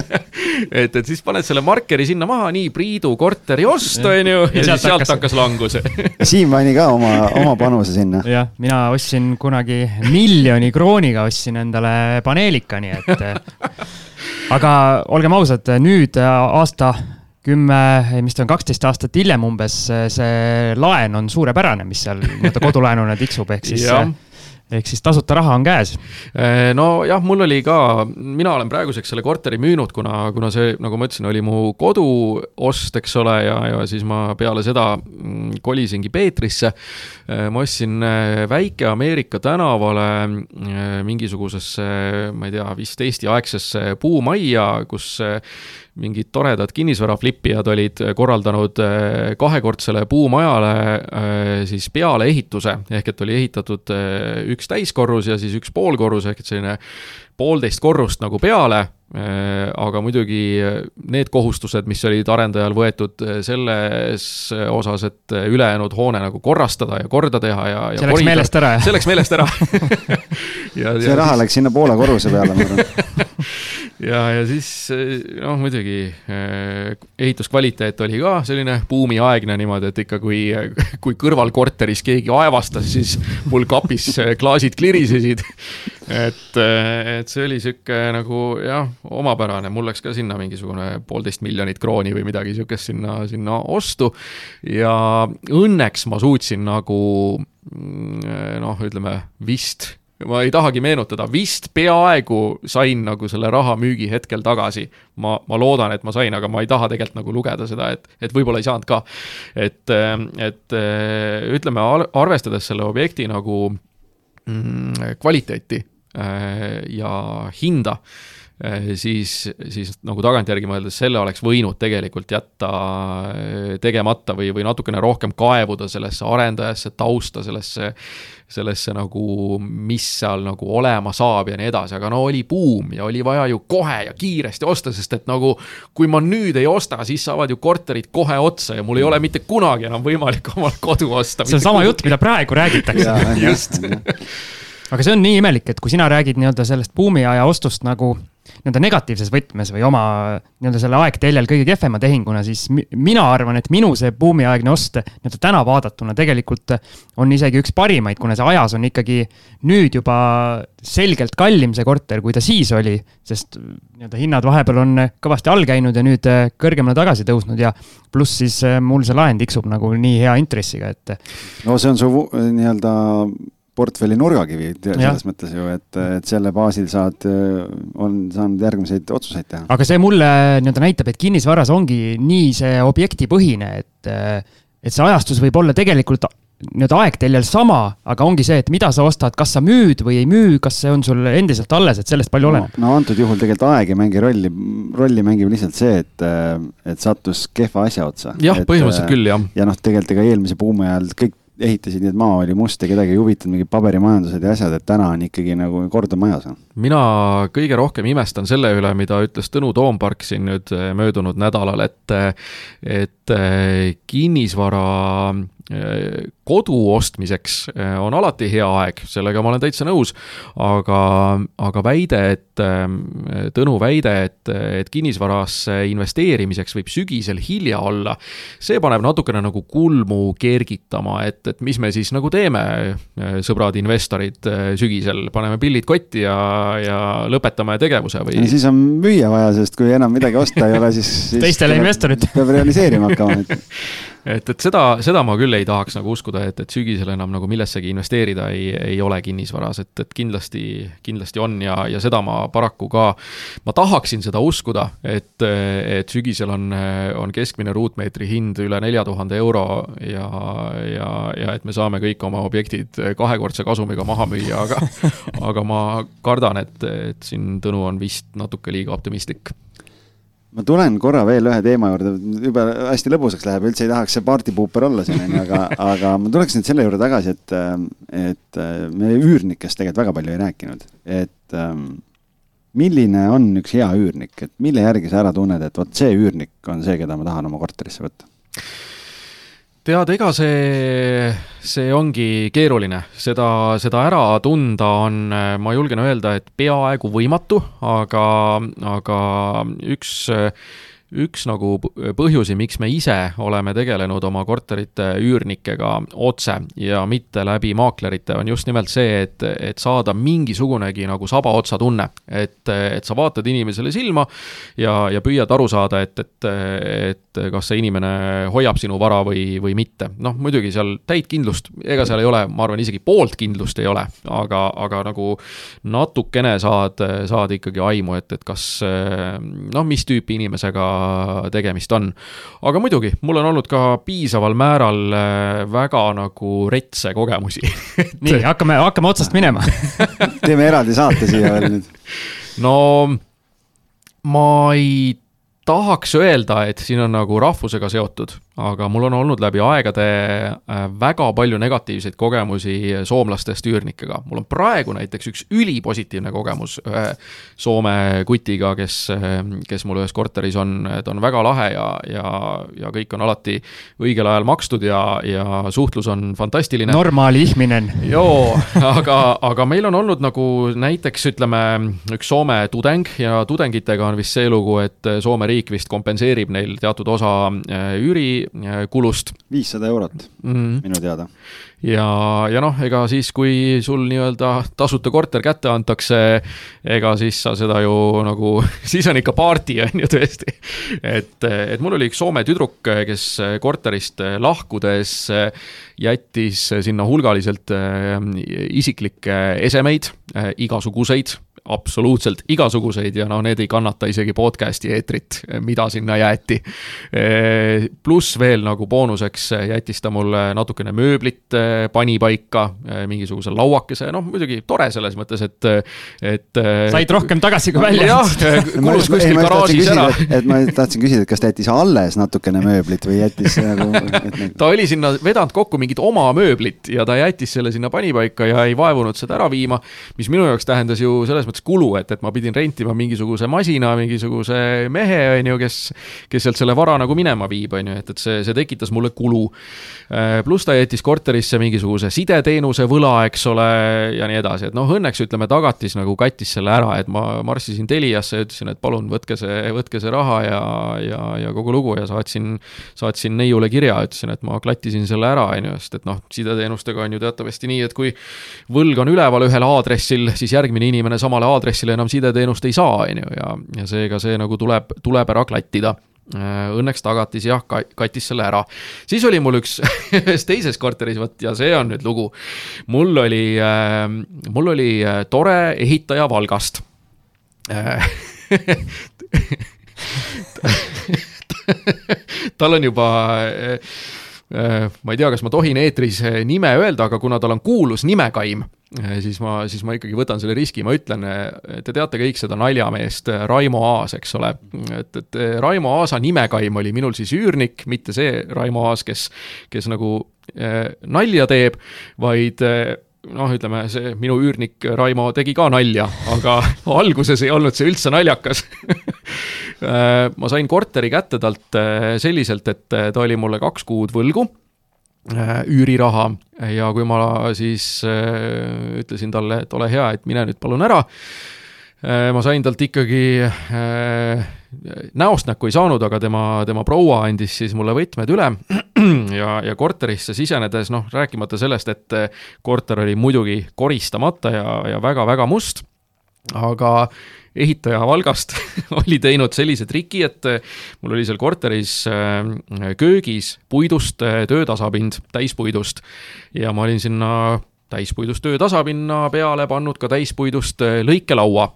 et, et siis paned selle markeri sinna maha, nii Priidu korteri ost, on ju, ja, ja siis sealt hakkas, hakkas langus Siim pani ka oma, oma panuse sinna. jah, mina ostsin kunagi miljoni krooniga ostsin endale paneelika, nii et aga olgem ausad, nüüd äh, aasta kümme, mis ta on, kaksteist aastat hiljem umbes, see laen on suurepärane, mis seal nii-öelda kodulaenuna tiksub, ehk siis ehk siis tasuta raha on käes. Äh, nojah, mul oli ka, mina olen praeguseks selle korteri müünud, kuna, kuna see, nagu ma ütlesin, oli mu koduost, eks ole, ja, ja siis ma peale seda mm, kolisingi Peetrisse. Äh, ma ostsin äh, väike Ameerika tänavale mingisugusesse, ma ei tea, vist Eesti-aegsesse puumajja, kus mingid toredad kinnisvaraflippijad olid korraldanud äh, kahekordsele puumajale äh, siis pealeehituse, ehk et oli ehitatud äh, üks täiskorrus ja siis üks poolkorrus, ehk et selline poolteist korrust nagu peale, aga muidugi need kohustused, mis olid arendajal võetud selles osas, et ülejäänud hoone nagu korrastada ja korda teha ja, ja see läks meelest ära, jah? see läks meelest ära. Ja, see ja raha siis... läks sinna poole korruse peale, ma arvan ja, ja siis noh, muidugi eh, ehituskvaliteet oli ka selline buumiaegne niimoodi, et ikka kui, kui kõrvalkorteris keegi aevastas, siis mul kapis klaasid klirisesid. et, et see oli sihuke nagu jah, omapärane, mul läks ka sinna mingisugune poolteist miljonit krooni või midagi sihukest sinna, sinna ostu. ja õnneks ma suutsin nagu mm, noh, ütleme vist ma ei tahagi meenutada, vist peaaegu sain nagu selle raha müügi hetkel tagasi. ma, ma loodan, et ma sain, aga ma ei taha tegelikult nagu lugeda seda, et, et võib-olla ei saanud ka. et, et ütleme, arvestades selle objekti nagu mm, kvaliteeti äh, ja hinda äh, siis, siis nagu tagantjärgi mõeldes selle oleks võinud tegelikult jätta äh, tegemata või, või natukene rohkem kaevuda sellesse arendajasse, tausta, sellesse sellesse nagu, mis seal nagu olema saab ja nii edasi, aga no oli buum ja oli vaja ju kohe ja kiiresti osta, sest et nagu kui ma nüüd ei osta, siis saavad ju korterid kohe otsa ja mul ei ole mitte kunagi enam võimalik omale kodu osta. see on sama jutt, mida praegu räägitakse. just aga see on nii imelik, et kui sina räägid nii-öelda sellest buumiaja ostust nagu nii-öelda negatiivses võtmes või oma nii-öelda selle aegteljel kõige kehvema tehinguna, siis mina arvan, et minu see buumiaegne ost nii-öelda täna vaadatuna tegelikult on isegi üks parimaid, kuna see ajas on ikkagi nüüd juba selgelt kallim see korter, kui ta siis oli. sest nii-öelda hinnad vahepeal on kõvasti all käinud ja nüüd kõrgemale tagasi tõusnud ja pluss siis mul see laen tiksub nagu nii hea intressiga, et. no see on su nii-öelda portfelli nurgakivi selles mõttes ju, et, et selle baasil saad, on saanud järgmiseid otsuseid teha. aga see mulle nii-öelda näitab, et kinnisvaras ongi nii see objektipõhine, et, et see ajastus võib olla tegelikult nii-öelda aegteljel sama, aga ongi see, et mida sa ostad, kas sa müüd või ei müü, kas see on sul endiselt alles, et sellest palju oleneb no,. no antud juhul tegelikult aeg ei mängi rolli, rolli mängib lihtsalt see, et, et sattus kehva asja otsa. jah, põhimõtteliselt küll, jah. ja noh, tegelikult ega eelmise buumi ajal kõik ehitasid, nii et maa oli must ja kedagi ei huvitanud mingid paberimajandused ja asjad, et täna on ikkagi nagu kord on majas. mina kõige rohkem imestan selle üle, mida ütles Tõnu Toompark siin nüüd eh, möödunud nädalal, et, et eh, kinnisvara kodu ostmiseks on alati hea aeg, sellega ma olen täitsa nõus, aga, aga väide, et, Tõnu väide, et, et kinnisvarasse investeerimiseks võib sügisel hilja olla, see paneb natukene nagu kulmu kergitama, et, et mis me siis nagu teeme, sõbrad investorid, sügisel, paneme pillid kotti ja, ja lõpetame tegevuse või? siis on müüa vaja, sest kui enam midagi osta ei ole, siis, siis teistele investoritele peab realiseerima hakkama et et, seda, seda ma küll ei tahaks nagu uskuda, et, et sügisel enam nagu millessegi investeerida ei, ei ole kinnisvaras, et, et kindlasti, kindlasti on ja, ja seda ma paraku ka, ma tahaksin seda uskuda, et, et sügisel on, on keskmine ruutmeetri hind üle nelja tuhande euro ja, ja, ja et me saame kõik oma objektid kahekordse kasumiga maha müüa, aga aga ma kardan, et, et siin Tõnu on vist natuke liiga optimistlik ma tulen korra veel ühe teema juurde, jube hästi lõbusaks läheb, üldse ei tahaks see partypuuper olla siin, onju, aga, aga ma tuleks nüüd selle juurde tagasi, et, et me üürnikest tegelikult väga palju ei rääkinud, et ähm, milline on üks hea üürnik, et mille järgi sa ära tunned, et vot see üürnik on see, keda ma tahan oma korterisse võtta? Tead, ega see, see ongi keeruline, seda, seda ära tunda on, ma julgen öelda, et peaaegu võimatu, aga, aga üks üks nagu põhjusi, miks me ise oleme tegelenud oma korterite üürnikega otse ja mitte läbi maaklerite, on just nimelt see, et, et saada mingisugunegi nagu sabaotsa tunne. et, et sa vaatad inimesele silma ja, ja püüad aru saada, et, et, et kas see inimene hoiab sinu vara või, või mitte. noh, muidugi seal täit kindlust, ega seal ei ole, ma arvan, isegi poolt kindlust ei ole, aga, aga nagu natukene saad, saad ikkagi aimu, et, et kas noh, mis tüüpi inimesega tegemist on. aga muidugi, mul on olnud ka piisaval määral äh, väga nagu retse kogemusi nii, hakkame, hakkame otsast minema teeme eraldi saate siia veel nüüd. no ma ei tahaks öelda, et siin on nagu rahvusega seotud, aga mul on olnud läbi aegade äh, väga palju negatiivseid kogemusi soomlastest üürnikega. mul on praegu näiteks üks ülipositiivne kogemus ühe Soome kutiga, kes, kes mul ühes korteris on, ta on väga lahe ja, ja, ja kõik on alati õigel ajal makstud ja, ja suhtlus on fantastiline. normaali ihminen. joo, aga, aga meil on olnud nagu näiteks ütleme, üks Soome tudeng ja tudengitega on vist see lugu, et Soome riik vist kompenseerib neil teatud osa äh, üürikulust. viissada eurot mm, minu teada. ja, ja noh, ega siis, kui sul nii-öelda tasuta korter kätte antakse, ega siis sa seda ju nagu, siis on ikka party, on ju tõesti. et, et mul oli üks Soome tüdruk, kes korterist lahkudes jättis sinna hulgaliselt äh, isiklikke esemeid, äh, igasuguseid absoluutselt igasuguseid ja no need ei kannata isegi podcast'i eetrit, mida sinna jäeti. pluss veel nagu boonuseks jättis ta mulle natukene mööblit, pani paika mingisuguse lauakese, noh muidugi tore selles mõttes, et, et. said rohkem tagasi kui välja. jah, kulus kuskil garaažis ära. et ma tahtsin küsida, et kas ta jättis alles natukene mööblit või jättis nagu, nagu... ta oli sinna vedanud kokku mingit oma mööblit ja ta jättis selle sinna panipaika ja ei vaevunud seda ära viima, mis minu jaoks tähendas ju selles mõttes mõttes kulu, et, et ma pidin rentima mingisuguse masina, mingisuguse mehe, on ju, kes, kes sealt selle vara nagu minema viib, on ju, et, et see, see tekitas mulle kulu. Äh, pluss ta jättis korterisse mingisuguse sideteenuse võla, eks ole, ja nii edasi, et noh, õnneks ütleme, Tagatis nagu kattis selle ära, et ma marssisin Teliasse ja ütlesin, et palun võtke see, võtke see raha ja, ja, ja kogu lugu ja saatsin, saatsin neiule kirja, ütlesin, et ma klattisin selle ära, on ju, sest et noh, sideteenustega on ju teatavasti nii, et kui võlg on üleval ühel aadressil, siis järgmine inimene samale aadressile enam sideteenust ei saa, on ju, ja, ja seega see nagu tuleb, tuleb ära klattida äh, Õnneks Tagatis jah, kattis selle ära. siis oli mul üks ühes teises korteris, vot ja see on nüüd lugu. mul oli äh,, mul oli äh, tore ehitaja Valgast tal on juba ma ei tea, kas ma tohin eetris nime öelda, aga kuna tal on kuulus nimekaim, Äh, siis ma, siis ma ikkagi võtan selle riski, ma ütlen, äh, te teate kõik seda naljameest äh, Raimo Aas, eks ole. et, et Raimo Aasa nimekaim oli minul siis üürnik, mitte see Raimo Aas, kes, kes nagu äh, nalja teeb, vaid äh, noh, ütleme see minu üürnik Raimo tegi ka nalja, aga alguses ei olnud see üldse naljakas ma sain korteri kätte talt selliselt, et ta oli mulle kaks kuud võlgu üüriraha. Ja kui ma siis ütlesin talle, et ole hea, et mine nüüd palun ära, ma sain talt ikkagi näost näkku ei saanud, aga tema, tema proua andis siis mulle võtmed üle. Ja, ja korterisse sisenedes, noh, rääkimata sellest, et korter oli muidugi koristamata ja, ja väga-väga must, aga ehitaja Valgast oli teinud sellise triki, et mul oli seal korteris äh, köögis puidust äh, töötasapind, täispuidust, ja ma olin sinna täispuidust töötasapinna peale pannud ka täispuidust lõikelaua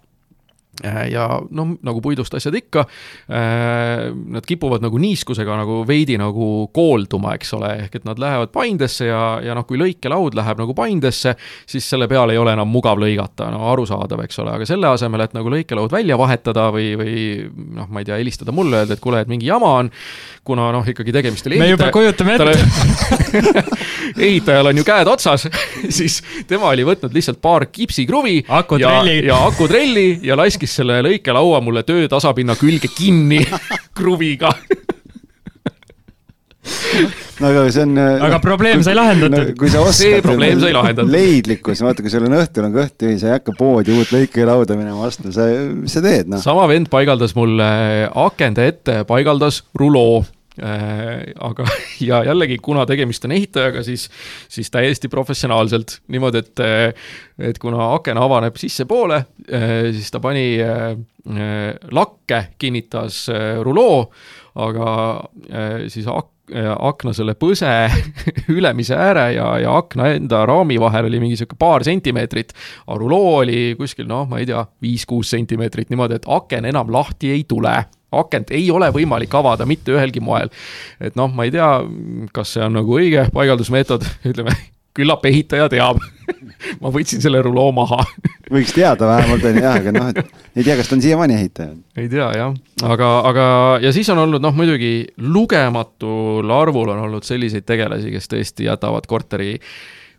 ja noh, nagu puidust asjad ikka, äh, nad kipuvad nagu niiskusega nagu veidi nagu koolduma, eks ole, ehk et nad lähevad paindesse ja, ja noh, kui lõikelaud läheb nagu paindesse, siis selle peal ei ole enam mugav lõigata, no arusaadav, eks ole, aga selle asemel, et nagu lõikelaud välja vahetada või, või noh, ma ei tea, helistada mulle, öelda, et kuule, et mingi jama on, kuna noh, ikkagi tegemist oli me juba kujutame ette. Ehitajal on ju käed otsas siis tema oli võtnud lihtsalt paar kipsikruvi ja, ja akutrelli ja laskis selle lõikelaua mulle töötasapinna külge kinni kruviga no aga see on. Äh, aga probleem sai lahendatud no,. kui sa oskad. see probleem sai lahendatud. leidlikkus, vaata, kui sul on õhtul on kõht tühi, sa ei hakka poodi uut lõikelauda minema ostma, sa, mis sa teed, noh. sama vend paigaldas mulle akende ette, paigaldas ruloo aga, ja jällegi, kuna tegemist on ehitajaga, siis, siis täiesti professionaalselt niimoodi, et, et kuna aken avaneb sissepoole, äh, siis ta pani äh, lakke, kinnitas ruloo, aga siis ak-, akna selle põse ülemise ääre ja, ja akna enda raami vahel oli mingi sihuke paar sentimeetrit. aga ruloo oli kuskil noh, ma ei tea, viis-kuus sentimeetrit niimoodi, et aken enam lahti ei tule akent ei ole võimalik avada mitte ühelgi moel. et noh, ma ei tea, kas see on nagu õige paigaldusmeetod, ütleme, küllap ehitaja teab ma võtsin selle ruloo maha võiks teada vähemalt, on ju, jah, aga noh, et ei tea, kas ta on siiamaani ehitaja. ei tea jah, aga, aga ja siis on olnud noh, muidugi lugematul arvul on olnud selliseid tegelasi, kes tõesti jätavad korteri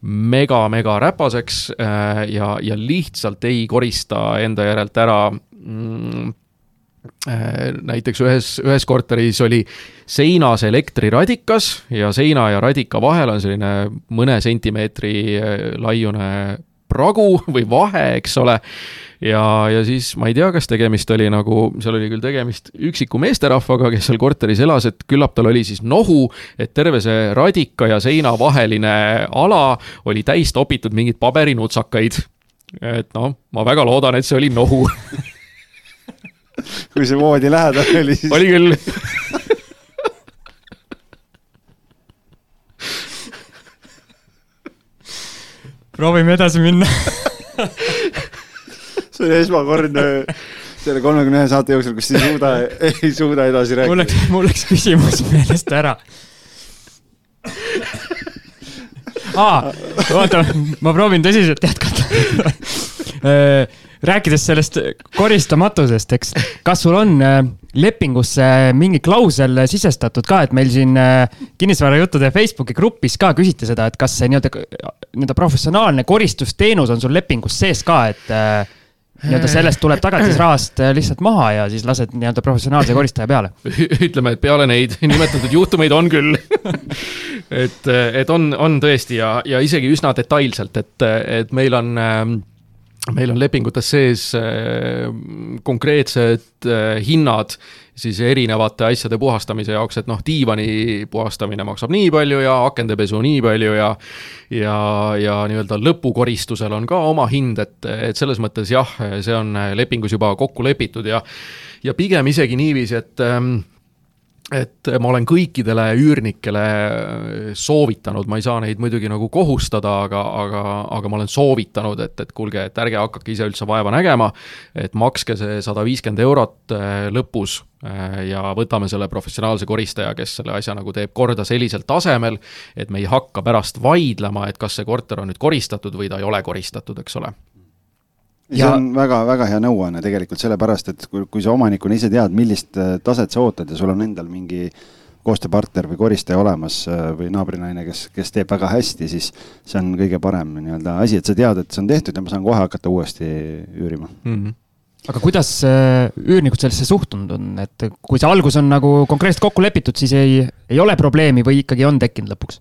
mega-mega räpaseks äh, ja, ja lihtsalt ei korista enda järelt ära mm, näiteks ühes, ühes korteris oli seinas elektriradikas ja seina ja radika vahel on selline mõne sentimeetri äh, laiune pragu või vahe, eks ole. ja, ja siis ma ei tea, kas tegemist oli nagu, seal oli küll tegemist üksiku meesterahvaga, kes seal korteris elas, et küllap tal oli siis nohu, et terve see radika ja seina vaheline ala oli täis topitud mingeid paberinutsakaid. et noh, ma väga loodan, et see oli nohu kui see voodi lähedal oli, siis. oli küll proovime edasi minna see oli esmakordne selle kolmekümne ühe saate jooksul, kus ei suuda, ei suuda edasi rääkida. mul läks, mul läks küsimus meelest ära. aa, oota, ma proovin tõsiselt jätkata äh, rääkides sellest koristamatusest, eks, kas sul on äh, lepingusse mingi klausel sisestatud ka, et meil siin äh, kinnisvarajuttude Facebooki grupis ka küsiti seda, et kas see nii-öelda, nii-öelda professionaalne koristusteenus on sul lepingus sees ka, et äh, nii-öelda sellest tuleb tagatisrahast lihtsalt maha ja siis lased nii-öelda professionaalse koristaja peale? ütleme, et peale neid nimetatud juhtumeid on küll et, et on, on tõesti ja, ja isegi üsna detailselt, et, et meil on ähm, meil on lepingutes sees äh, konkreetsed äh, hinnad siis erinevate asjade puhastamise jaoks, et noh, diivani puhastamine maksab nii palju ja akendepesu nii palju ja ja, ja nii-öelda lõpukoristusel on ka oma hind, et, et selles mõttes jah, see on lepingus juba kokku lepitud ja ja pigem isegi niiviisi, et ähm, et ma olen kõikidele üürnikele soovitanud, ma ei saa neid muidugi nagu kohustada, aga, aga, aga ma olen soovitanud, et, et kuulge, et ärge hakake ise üldse vaeva nägema, et makske see sada viiskümmend eurot äh, lõpus äh, ja võtame selle professionaalse koristaja, kes selle asja nagu teeb korda sellisel tasemel, et me ei hakka pärast vaidlema, et kas see korter on nüüd koristatud või ta ei ole koristatud, eks ole see ja... on väga-väga hea nõuanne tegelikult sellepärast, et kui, kui sa omanikuna ise tead, millist äh, taset sa ootad ja sul on endal mingi koostööpartner või koristaja olemas äh, või naabrinaine, kes, kes teeb väga hästi, siis see on kõige parem nii-öelda asi, et sa tead, et see on tehtud ja ma saan kohe hakata uuesti üürima mm. -hmm aga kuidas äh, üürnikud sellesse suhtunud on, et kui see algus on nagu konkreetselt kokku lepitud, siis ei, ei ole probleemi või ikkagi on tekkinud lõpuks?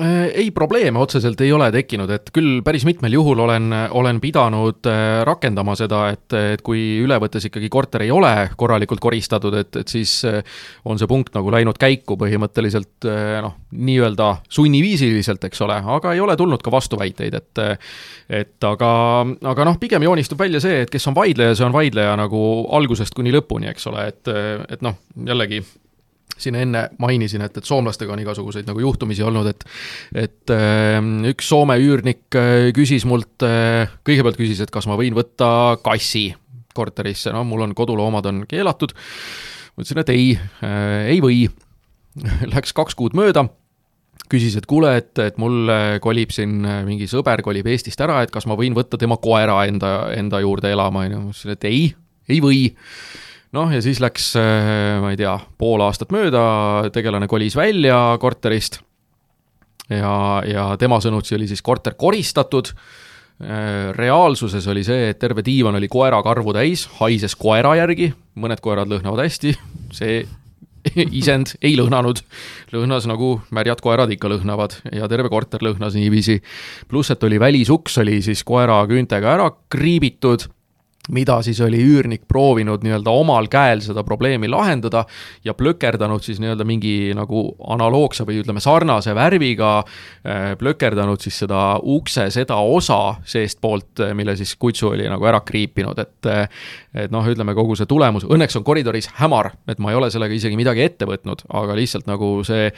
Äh, ei, probleeme otseselt ei ole tekkinud, et küll päris mitmel juhul olen, olen pidanud äh, rakendama seda, et, et kui ülevõttes ikkagi korter ei ole korralikult koristatud, et, et siis äh, on see punkt nagu läinud käiku põhimõtteliselt noh, nii-öelda sunniviisiliselt, eks ole, aga ei ole tulnud ka vastuväiteid, et et aga, aga noh, pigem joonistub välja see, et kes on vaidleja, see on vaidleja nagu algusest kuni lõpuni, eks ole, et, et noh, jällegi siin enne mainisin, et, et soomlastega on igasuguseid nagu juhtumisi olnud, et et äh, üks Soome üürnik äh, küsis mult äh,, kõigepealt küsis, et kas ma võin võtta kassi korterisse, no mul on koduloomad on keelatud, ma ütlesin, et ei äh,, ei või. Läks kaks kuud mööda, küsis, et kuule, et, et mul kolib siin mingi sõber kolib Eestist ära, et kas ma võin võtta tema koera enda, enda juurde elama, on ju, ma ütlesin, et ei, ei või noh, ja siis läks, äh, ma ei tea, pool aastat mööda, tegelane kolis välja korterist. Ja, ja tema sõnutsi oli siis korter koristatud, äh, reaalsuses oli see, et terve diivan oli koerakarvu täis, haises koera järgi, mõned koerad lõhnavad hästi, see isend ei lõhnanud, lõhnas nagu märjad koerad ikka lõhnavad. Ja terve korter lõhnas niiviisi. pluss, et oli välisuks oli siis koera küüntega ära kriibitud mida siis oli üürnik proovinud nii-öelda omal käel seda probleemi lahendada ja plökerdanud siis nii-öelda mingi nagu analoogse või ütleme, sarnase värviga, äh, plökerdanud siis seda ukse seda osa seestpoolt, äh, mille siis kutsu oli nagu ära kriipinud, et äh, et noh, ütleme kogu see tulemus, õnneks on koridoris hämar, et ma ei ole sellega isegi midagi ette võtnud, aga lihtsalt nagu see,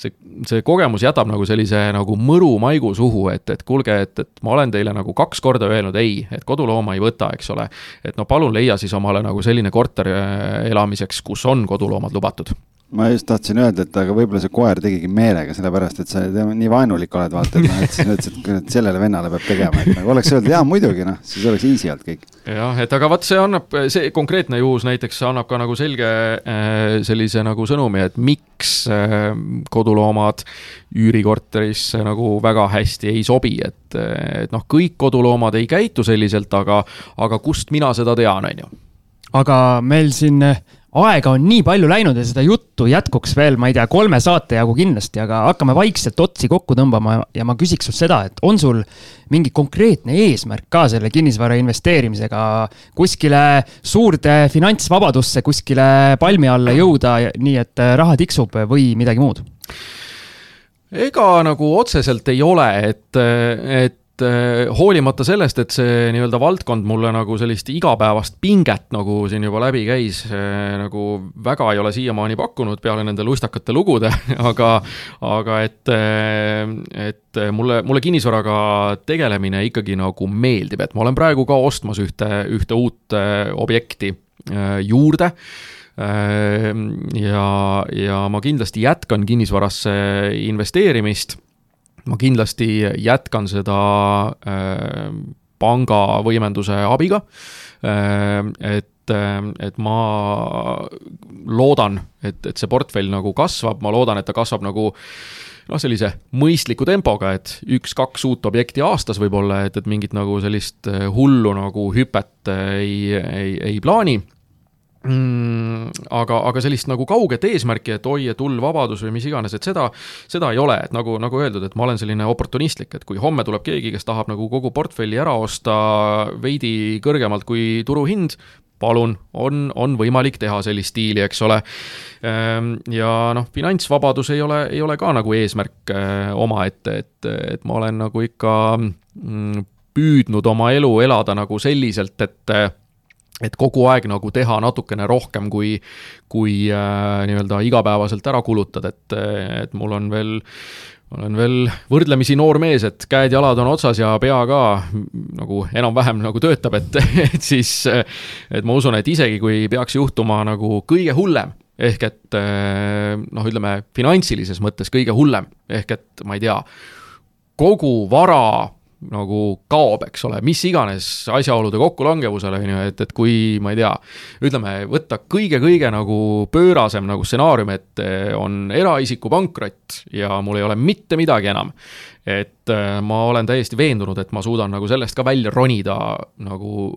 see, see kogemus jätab nagu sellise nagu mõru maigu suhu, et, et kuulge, et, et ma olen teile nagu kaks korda öelnud ei, et kodulooma ei võta, eks ole et no palun leia siis omale nagu selline korter äh, elamiseks, kus on koduloomad lubatud ma just tahtsin öelda, et aga võib-olla see koer tegigi meelega, sellepärast et sa nii vaenulik oled, vaata, et et siis ütlesid, et sellele vennale peab tegema, et nagu oleks öeldud, jaa muidugi, noh, siis oleks easy olnud kõik. jah, et aga vot see annab, see konkreetne juhus näiteks annab ka nagu selge äh, sellise nagu sõnumi, et miks äh, koduloomad üürikorterisse nagu väga hästi ei sobi, et, et noh, kõik koduloomad ei käitu selliselt, aga, aga kust mina seda tean, on ju aga meil siin aega on nii palju läinud ja seda juttu jätkuks veel, ma ei tea, kolme saate jagu kindlasti, aga hakkame vaikselt otsi kokku tõmbama ja ma küsiks sult seda, et on sul mingi konkreetne eesmärk ka selle kinnisvara investeerimisega kuskile suurde finantsvabadusse, kuskile palmi alla jõuda, nii et raha tiksub või midagi muud? ega nagu otseselt ei ole, et, et et eh, hoolimata sellest, et see nii-öelda valdkond mulle nagu sellist igapäevast pinget nagu siin juba läbi käis, eh, nagu väga ei ole siiamaani pakkunud peale nende lustakate lugude, aga, aga et, eh, et mulle, mulle kinnisvaraga tegelemine ikkagi nagu meeldib, et ma olen praegu ka ostmas ühte, ühte uut objekti juurde. Ja, ja ma kindlasti jätkan kinnisvarasse investeerimist ma kindlasti jätkan seda äh, panga võimenduse abiga äh,. et, äh, et ma loodan, et, et see portfell nagu kasvab, ma loodan, et ta kasvab nagu noh, sellise mõistliku tempoga, et üks-kaks uut objekti aastas võib-olla, et, et mingit nagu sellist hullu nagu hüpet ei, ei, ei plaani mm,. aga, aga sellist nagu kauget eesmärki, et oi, et hull vabadus või mis iganes, et seda, seda ei ole, et nagu, nagu öeldud, et ma olen selline oportunistlik, et kui homme tuleb keegi, kes tahab nagu kogu portfelli ära osta veidi kõrgemalt kui turuhind, palun, on, on võimalik teha sellist diili, eks ole. Ehm, ja noh, finantsvabadus ei ole, ei ole ka nagu eesmärk äh, omaette, et, et ma olen nagu ikka mm, püüdnud oma elu elada nagu selliselt, et et kogu aeg nagu teha natukene rohkem, kui, kui äh, nii-öelda igapäevaselt ära kulutad, et, et mul on veel olen veel võrdlemisi noor mees, et käed-jalad on otsas ja pea ka nagu enam-vähem nagu töötab, et, et siis, et ma usun, et isegi kui peaks juhtuma nagu kõige hullem, ehk et noh, ütleme finantsilises mõttes kõige hullem, ehk et ma ei tea, kogu vara nagu kaob, eks ole, mis iganes asjaolude kokkulangevusele, on ju, et, et kui ma ei tea, ütleme, võtta kõige-kõige nagu pöörasem nagu stsenaarium, et eh, on eraisiku pankrot ja mul ei ole mitte midagi enam. et eh, ma olen täiesti veendunud, et ma suudan nagu sellest ka välja ronida nagu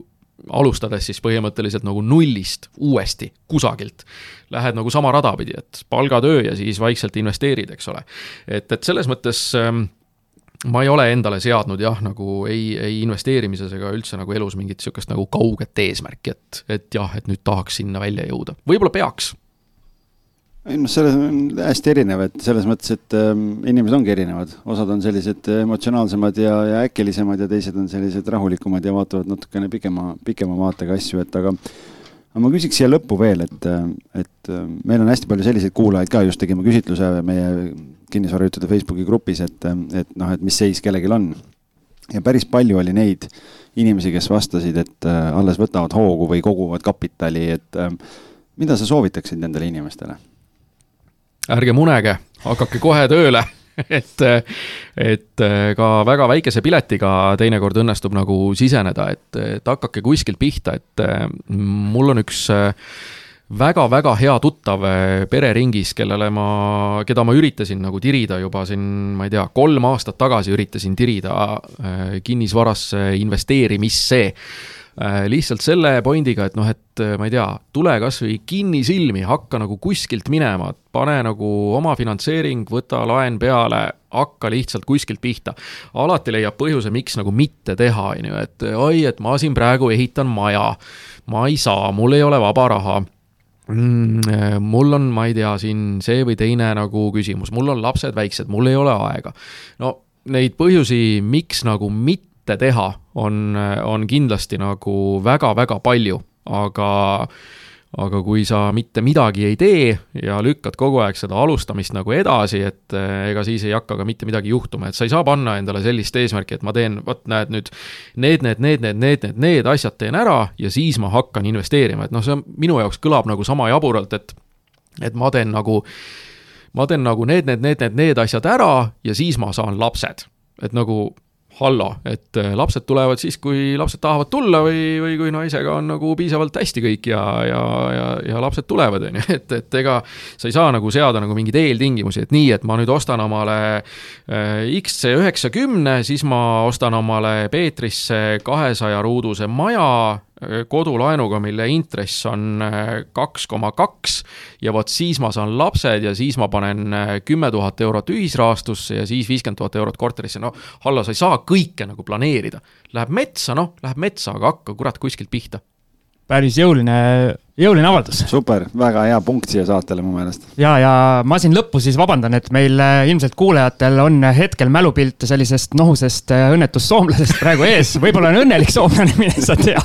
alustades siis põhimõtteliselt nagu nullist uuesti kusagilt. Lähed nagu sama rada pidi, et palgatöö ja siis vaikselt investeerid, eks ole. et, et selles mõttes ähm, ma ei ole endale seadnud jah, nagu ei, ei investeerimises ega üldse nagu elus mingit niisugust nagu kauget eesmärki, et, et jah, et nüüd tahaks sinna välja jõuda, võib-olla peaks. Ei noh, selles on hästi erinev, et selles mõttes, et äh, inimesed ongi erinevad, osad on sellised emotsionaalsemad ja, ja äkilisemad ja teised on sellised rahulikumad ja vaatavad natukene pikema, pikema vaatega asju, et aga aga ma küsiks siia lõppu veel, et, et meil on hästi palju selliseid kuulajaid ka, just tegime küsitluse meie kinnisvarajutude Facebooki grupis, et, et noh, et mis seis kellelgi on. ja päris palju oli neid inimesi, kes vastasid, et äh, alles võtavad hoogu või koguvad kapitali, et äh, mida sa soovitaksid nendele inimestele? ärge munege, hakake kohe tööle et, et ka väga väikese piletiga teinekord õnnestub nagu siseneda, et, et hakake kuskilt pihta, et mul on üks väga-väga hea tuttav pereringis, kellele ma, keda ma üritasin nagu tirida juba siin, ma ei tea, kolm aastat tagasi üritasin tirida äh, kinnisvarasse investeerimisse. Äh, lihtsalt selle pointiga, et noh, et ma ei tea, tule kasvõi kinnisilmi, hakka nagu kuskilt minema, pane nagu oma finantseering, võta laen peale, hakka lihtsalt kuskilt pihta. alati leiab põhjuse, miks nagu mitte teha, on ju, et oi, et ma siin praegu ehitan maja, ma ei saa, mul ei ole vaba raha mul on, ma ei tea, siin see või teine nagu küsimus, mul on lapsed väiksed, mul ei ole aega. no neid põhjusi, miks nagu mitte teha, on, on kindlasti nagu väga-väga palju, aga aga kui sa mitte midagi ei tee ja lükkad kogu aeg seda alustamist nagu edasi, et eh, ega siis ei hakka ka mitte midagi juhtuma, et sa ei saa panna endale sellist eesmärki, et ma teen, vot näed nüüd need, need, need, need, need, need, need asjad teen ära ja siis ma hakkan investeerima, et noh, see on, minu jaoks kõlab nagu sama jaburalt, et et ma teen nagu, ma teen nagu need, need, need, need, need asjad ära ja siis ma saan lapsed. et nagu hallo, et äh, lapsed tulevad siis, kui lapsed tahavad tulla või, või kui naisega on nagu piisavalt hästi kõik ja, ja, ja, ja lapsed tulevad, on ju, et, et ega sa ei saa nagu seada nagu mingeid eeltingimusi, et nii, et ma nüüd ostan omale äh, XC üheksakümne, siis ma ostan omale Peetrisse kahesaja ruuduse maja kodulaenuga, mille intress on äh, kaks koma kaks ja vot siis ma saan lapsed ja siis ma panen äh, kümme tuhat eurot ühisrahastusse ja siis viiskümmend tuhat eurot korterisse, no Hallo, sa ei saa kõike nagu planeerida. Läheb metsa, noh, läheb metsa, aga hakka kurat kuskilt pihta päris jõuline, jõuline avaldus. super, väga hea punkt siia saatele mu meelest. ja, ja ma siin lõppu siis vabandan, et meil äh, ilmselt kuulajatel on hetkel mälupilt sellisest nohusest äh, õnnetust soomlasest praegu ees, võib-olla on õnnelik soomlane, mine sa tea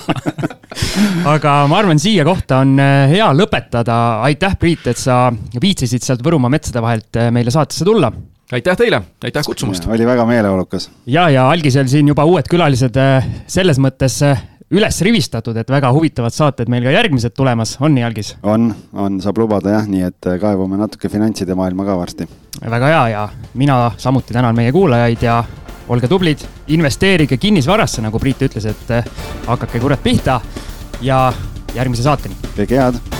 aga ma arvan, siia kohta on äh, hea lõpetada. aitäh, Priit, et sa viitsisid sealt Võrumaa metsade vahelt meile saatesse tulla aitäh teile, aitäh kutsumast! oli väga meeleolukas. ja, ja algisel siin juba uued külalised selles mõttes üles rivistatud, et väga huvitavad saated meil ka järgmised tulemas, on nii, Algis? on, on, saab lubada jah, nii et äh, kaevume natuke finantside maailma ka varsti. väga hea ja mina samuti tänan meie kuulajaid ja olge tublid, investeerige kinnisvarasse, nagu Priit ütles, et äh, hakake kurat pihta ja järgmise saateni. kõike head